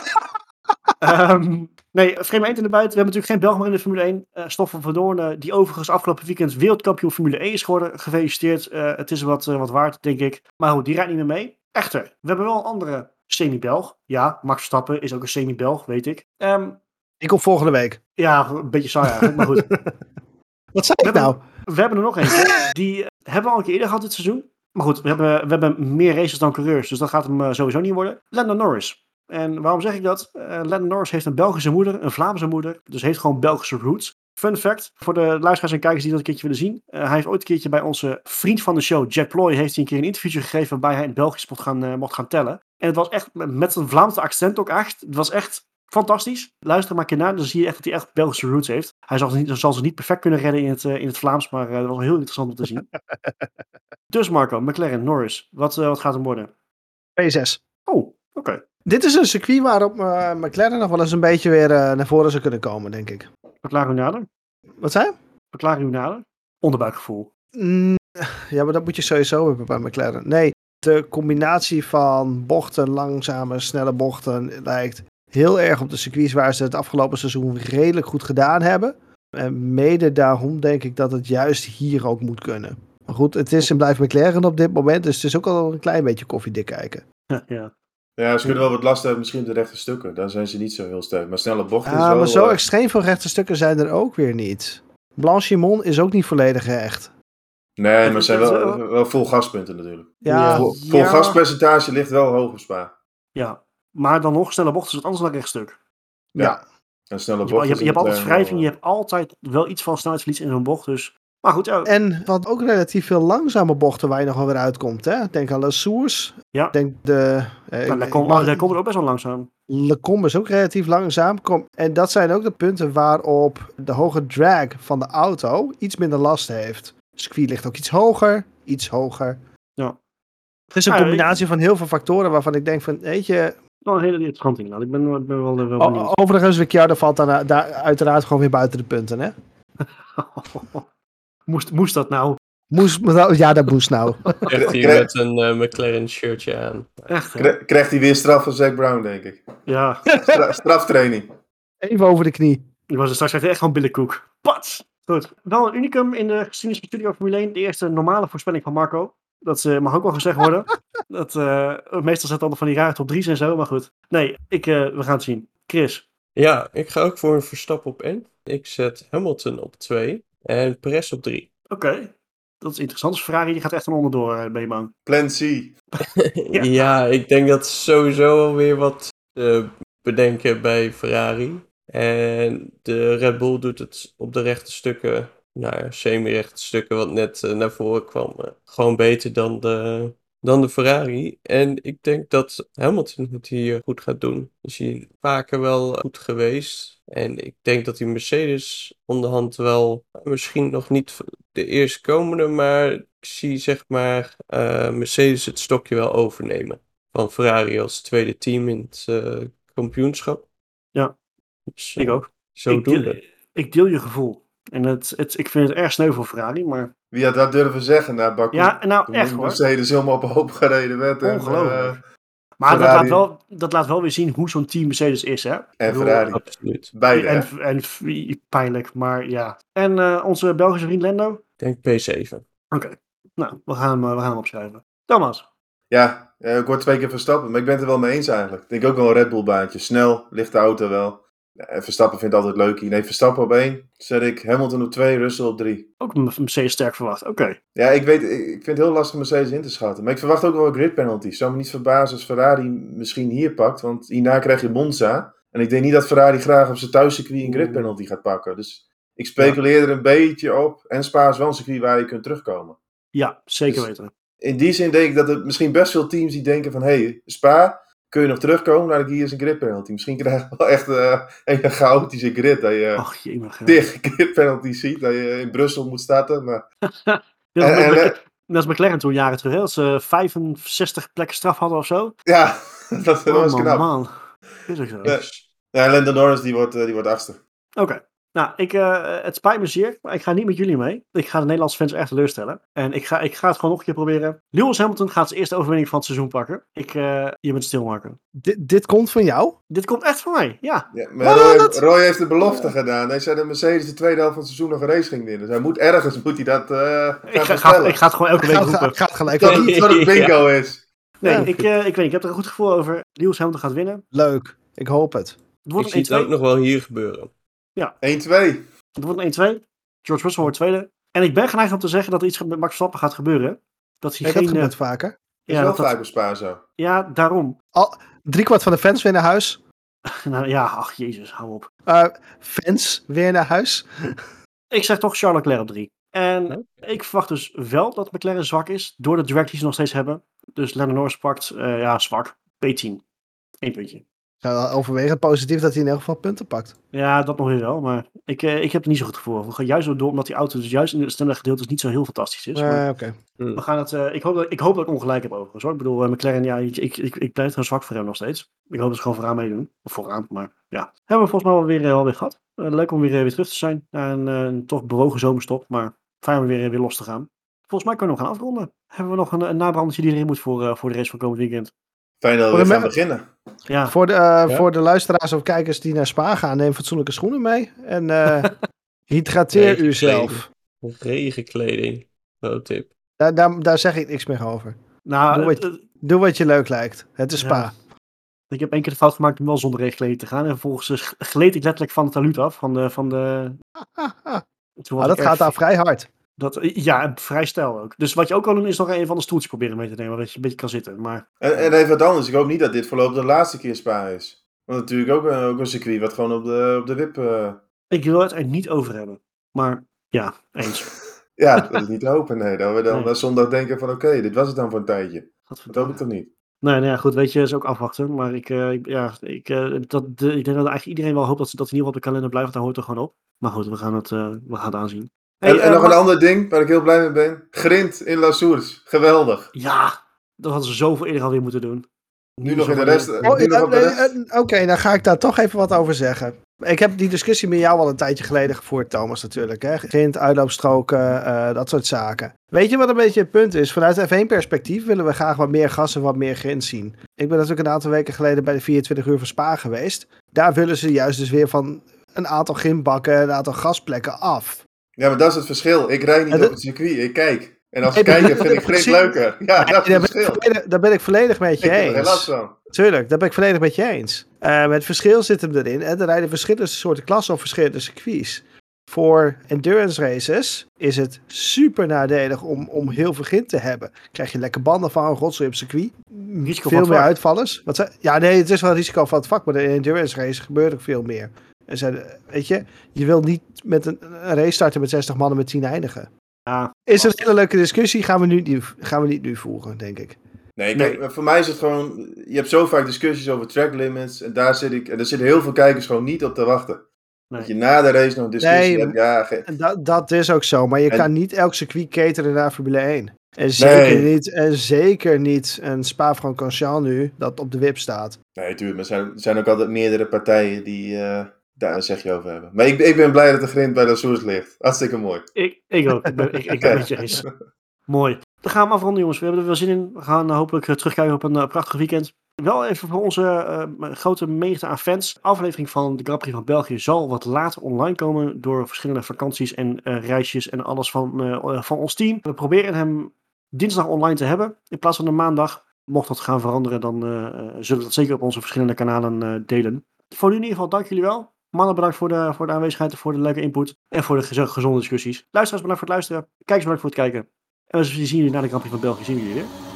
um, *laughs* nee, vreemde eten erbij. We hebben natuurlijk geen Belg meer in de Formule 1. Uh, eh, Stoffen van Doorn, die overigens afgelopen weekend wereldkampioen Formule 1 is geworden. Gefeliciteerd. Uh, het is wat, uh, wat waard, denk ik. Maar goed, die rijdt niet meer mee. Echter, we hebben wel een andere semi-Belg. Ja, Max Verstappen is ook een semi-Belg, weet ik. Um, ik kom volgende week. Ja, een beetje saai eigenlijk, maar goed. *laughs* Wat zei ik nou? we hebben er nog eentje. Die hebben we al een keer eerder gehad dit seizoen. Maar goed, we hebben, we hebben meer races dan coureurs, dus dat gaat hem eh, sowieso niet worden. Lando Norris. En waarom zeg ik dat? Uh, Lando Norris heeft een Belgische moeder, een Vlaamse moeder, dus heeft gewoon Belgische roots. Fun fact, voor de luisteraars en kijkers die dat een keertje willen zien. Uh, hij heeft ooit een keertje bij onze vriend van de show, Jack Ploy, heeft hij een keer een interviewtje gegeven waarbij hij in Belgisch mocht gaan, mocht gaan tellen. En het was echt, met een Vlaamse accent ook echt, het was echt fantastisch. Luister maar een keer naar, dan zie je echt dat hij echt Belgische roots heeft. Hij zal ze niet, zal ze niet perfect kunnen redden in het, uh, in het Vlaams, maar dat was heel interessant om te zien. *laughs* dus Marco, McLaren, Norris, wat, wat gaat hem worden? P6. Oh, oké. Dit is een circuit waarop McLaren nog wel eens een beetje weer naar voren zou kunnen komen, denk ik. Verklaar u nader. Wat zei? Verklaar u nader. Onderbuikgevoel. Mm, ja, maar dat moet je sowieso hebben bij McLaren. Nee, de combinatie van bochten, langzame, snelle bochten, lijkt heel erg op de circuits waar ze het afgelopen seizoen redelijk goed gedaan hebben. En mede daarom denk ik dat het juist hier ook moet kunnen. Maar goed, het is en blijft McLaren op dit moment, dus het is ook al een klein beetje koffiedik kijken. Ja, ja. Ja, ze kunnen wel wat last hebben misschien op de rechte stukken. Daar zijn ze niet zo heel sterk. Maar snelle bochten is wel... maar zo extreem veel rechte stukken zijn er ook weer niet. Blanchimon is ook niet volledig recht. Nee, maar zijn wel, wel vol gaspunten natuurlijk. Ja, vol, vol gaspercentage ligt wel hoog op Spa. Ja, maar dan nog, snelle bochten is het anders dan rechtstuk. Ja. ja. En snelle bochten. Je, je, je hebt altijd wrijving, je hebt altijd wel iets van snelheidsverlies in zo'n bocht. Dus maar goed, ja. En wat ook relatief veel langzame bochten waar je nog wel weer uitkomt. Hè? Denk aan Le Sours. Ja. Denk de... Eh, nou, komt komt ook best wel langzaam. Lecombe is ook relatief langzaam. Kom, en dat zijn ook de punten waarop de hoge drag van de auto iets minder last heeft. Circuit ligt ook iets hoger, iets hoger. Ja. Het is een combinatie van heel veel factoren waarvan ik denk van, weet je... Wel een hele interessante inderdaad. Ik ben, ben wel, wel benieuwd. Overigens, Ricciardo valt dan, daar uiteraard gewoon weer buiten de punten, hè? *laughs* Moest, moest dat nou? Moest, ja, dat moest nou. *laughs* Krijgt hij met een uh, McLaren shirtje aan. Echt, Krijgt hij weer straf van Zack Brown, denk ik. Ja. straftraining. Even over de knie. Ik was er straks echt gewoon billenkoek. Pats! Goed. Wel een unicum in de geschiedenis van Studio Formule 1. De eerste normale voorspelling van Marco. Dat uh, mag ook wel gezegd worden. *laughs* dat, uh, meestal zet altijd van die rare top 3's en zo, maar goed. Nee, ik, we gaan het zien. Chris. Ja, ik ga ook voor een Verstappen op 1. Ik zet Hamilton op 2. En Perez op 3. Oké. Dat is interessant. Dus Ferrari die gaat echt een onderdoor, uh, ben je bang? Plan C. *laughs* ja. ja. ik denk dat sowieso alweer wat uh, bedenken bij Ferrari. En de Red Bull doet het op de rechte stukken, nou ja, semi-rechte stukken, wat net uh, naar voren kwam, gewoon beter dan de dan de Ferrari. En ik denk dat Hamilton het hier goed gaat doen. Is hij vaker wel goed geweest. En ik denk dat die Mercedes onderhand wel, misschien nog niet de eerste komende, maar ik zie zeg maar uh, Mercedes het stokje wel overnemen. Van Ferrari als tweede team in het uh, kampioenschap. Ja, dus, ik ook. Zodoende. Ik, ik deel je gevoel. En het, het, ik vind het erg sneu voor Ferrari, maar... Wie had dat durven zeggen na Baku? Ja, nou echt hoor. Mercedes helemaal op hoop gereden werd. Ongelooflijk. En, uh, maar dat laat, wel, dat laat wel weer zien hoe zo'n team Mercedes is, hè? En Ferrari. Absoluut. Beide. En, en, en pijnlijk, maar ja. En uh, onze Belgische vriend Lendo? Ik denk P7. Oké. Okay. Nou, we gaan, hem, we gaan hem opschrijven. Thomas? Ja, ik word twee keer verstappen, maar ik ben het er wel mee eens eigenlijk. Ik denk ook wel een Red Bull baantje. Snel, lichte auto wel. Verstappen vindt altijd leuk. Nee, Verstappen op 1. Zet ik Hamilton op 2, Russell op 3. Ook een Mercedes sterk verwacht. Oké. Ja, ik, weet, ik vind het heel lastig Mercedes in te schatten. Maar ik verwacht ook wel een grid penalty. Zou me niet verbazen als Ferrari misschien hier pakt. Want hierna krijg je Monza. En ik denk niet dat Ferrari graag op zijn thuiscircuit een grid penalty gaat pakken. Dus ik speculeer er een beetje op. En Spa is wel een circuit waar je kunt terugkomen. Ja, zeker dus weten. In die zin denk ik dat er misschien best veel teams die denken van... Hé, hey, Spa, kun je nog terugkomen naar de Gears een grid penalty. Misschien krijg je wel echt uh, een chaotische grid. Dat je Ach, jee, tegen grid penalty ziet. Dat je in Brussel moet starten. Maar... *laughs* dat, en, net als McLaren toen jaren terug. Dat ze 65 plekken straf hadden of zo. Ja, *laughs* dat, dat oh, was man, knap. Man. Is ook zo. Ja, Landon Norris die wordt, uh, die wordt achtste. Oké. Okay. Nou, ik, uh, het spijt me zeer, maar ik ga niet met jullie mee. Ik ga de Nederlandse fans echt teleurstellen. En ik ga, ik ga het gewoon nog een keer proberen. Lewis Hamilton gaat zijn eerste overwinning van het seizoen pakken. Ik, uh, je bent stil, Marco. D dit komt van jou? Dit komt echt van mij, ja. ja maar Roy, Roy, heeft de belofte ja. gedaan. Hij zei dat Mercedes de tweede helft van het seizoen nog een race ging winnen. Dus hij moet ergens moet hij dat uh, ik, ga, ga, ik ga het gewoon elke week roepen. Ga, gaat gelijk. Dat niet wat *laughs* het bingo is. Nee, ik, ik weet niet. Ik heb er een goed gevoel over. Lewis Hamilton gaat winnen. Leuk. Ik hoop het. het wordt ik zie het ook nog wel hier gebeuren. Ja. 1-2. Het wordt een 1-2. George Russell wordt tweede. En ik ben geneigd om te zeggen dat er iets met Max Verstappen gaat gebeuren. Dat hij hey, geen, dat gebeurt vaker. Ja, is wel vaak bij Spa zo. Ja, daarom. Al, driekwart van de fans weer naar huis. *laughs* nou ja, ach jezus, hou op. Uh, fans weer naar huis. ik zeg toch Charles Leclerc op 3. En ik verwacht dus wel dat McLaren zwak is. Door de direct die ze nog steeds hebben. Dus Lennon Norris pakt, uh, ja, zwak. P10. Eén puntje. Ja, overwegend positief dat hij in elk geval punten pakt. Ja, dat nog weer wel. Maar ik, uh, ik heb er niet zo goed gevoel over. Juist door omdat die auto dus juist in het snelle gedeelte niet zo heel fantastisch is. Uh, okay. We gaan het, uh, ik, hoop dat, ik hoop dat ik ongelijk heb overigens. Hoor. Ik bedoel, McLaren, ja, ik, ik, ik, ik blijf er zwak voor hem nog steeds. Ik hoop dat ze gewoon vooraan meedoen. Of vooraan, maar ja. Hebben we volgens mij wel weer, alweer gehad. leuk om weer, weer terug te zijn. Na een, een toch bewogen zomerstop. Maar fijn om weer, weer los te gaan. Volgens mij kunnen we nog gaan afronden. Hebben we nog een, een nabrandertje die erin moet voor, voor de race van komend weekend? Fijn dat we gaan beginnen. Ja. Voor, de, uh, ja. voor de luisteraars of kijkers die naar Spa gaan, neem fatsoenlijke schoenen mee. En uh, *laughs* hydrateer uzelf. Regenkleding. Oh, tip. Daar, daar, daar zeg ik niks meer over. Nou, doe, wat, uh, doe wat je leuk lijkt. Het is Spa. Ja. Ik heb één keer de fout gemaakt om wel zonder regenkleding te gaan. En vervolgens gleed ik letterlijk van het taluut af. Van de, van de... *laughs* Ah, dat gaat daar vrij hard. Dat, ja, vrij stijl ook. Dus wat je ook kan doen, is nog een van de stoeltjes proberen mee te nemen, dat je een beetje kan zitten. Maar... En, en even wat anders, ik hoop niet dat dit voorlopig de laatste keer Spa is. Want natuurlijk ook, ook een circuit wat gewoon op de, op de wip... Uh... Ik wil het er niet over hebben. Maar ja, eens. *laughs* ja, dat is niet te hopen, nee. Dat we dan nee. zondag denken van oké, dit was het dan voor een tijdje. Dat hoop ik toch niet. Nee, nee, goed, weet je, is ook afwachten. Maar ik, uh, ja, ik, uh, dat, de, ik denk dat eigenlijk iedereen wel hoopt dat, dat in ieder geval op de kalender blijft. Daar hoort er gewoon op. Maar goed, we gaan het, uh, we gaan het aanzien. Hey, en, en nog een ander ding waar ik heel blij mee ben. Grind in La Source. Geweldig. Ja, dat hadden ze zoveel eerder alweer moeten doen. Nu, nog in de rest. Oh, Oké, dan ga ik daar toch even wat over zeggen. Ik heb die discussie met jou al een tijdje geleden gevoerd, Thomas, natuurlijk. Hè? Grind, uitloopstroken, uh, dat soort zaken. Weet je wat een beetje het punt is? Vanuit F1-perspectief willen we graag wat meer gas en wat meer grind zien. Ik ben natuurlijk een aantal weken geleden bij de 24 uur van Spa geweest. Daar willen ze juist dus weer van een aantal grindbakken, een aantal gasplekken af. Ja, maar dat is het verschil. Ik rijd niet op het circuit, ik kijk. En als kijker vind ik Grind leuker. Ja, dat is het verschil. Daar ben ik volledig met je eens. Ik er last van. Tuurlijk, daar ben ik volledig met je eens. Uh, het verschil zit hem erin. En er rijden verschillende soorten klassen op verschillende circuits. Voor endurance races is het super nadelig om, om heel veel grind te hebben. Krijg je lekker banden van, rotzooi op circuit. Risico veel meer uitvallers. Wat ja, nee, het is wel risico van het vak, maar in een endurance race gebeurt er veel meer. En zei, weet je, je wilt niet met een, een race starten met 60 mannen met 10 eindigen. Ja, is een hele leuke discussie, gaan we, nu, gaan we niet nu voeren, denk ik. Nee, kijk, voor mij is het gewoon. Je hebt zo vaak discussies over track limits. En daar zit ik. En er zitten heel veel kijkers gewoon niet op te wachten. Dat je na de race nog een discussie nee, hebt. Ja, dat, dat is ook zo. Maar je kan niet elk circuit cateren naar Formule 1. En zeker, niet, en zeker niet een Spa-Francorchamps nu dat op de wip staat. Nee, tuurlijk. Maar er zijn, zijn ook altijd meerdere partijen die uh, daar een zegje over hebben. Maar ik, ik ben blij dat de grind bij de Source ligt. Hartstikke mooi. Ik, ik ook. Ik ben, ik, ik ben het je eens. *laughs* Mooi. Dan gaan we afronden, jongens. We hebben er wel zin in. We gaan hopelijk eh, terugkijken op een uh, prachtig weekend. Wel even voor onze uh, grote menigte aan fans. De aflevering van de Grand Prix van België zal wat later online komen. Door verschillende vakanties en uh, reisjes en alles van, van ons team. We proberen hem dinsdag online te hebben in plaats van de maandag. Mocht dat gaan veranderen, dan zullen we dat zeker op onze verschillende kanalen delen. Voor nu in ieder geval, dank jullie wel. Mannen, bedankt voor de, voor de aanwezigheid, voor de leuke input en voor de gezonde discussies. Luisteraars, bedankt voor het luisteren. Kijkers, bedankt voor het kijken. En we zien jullie na de Prix van België. Zien jullie weer.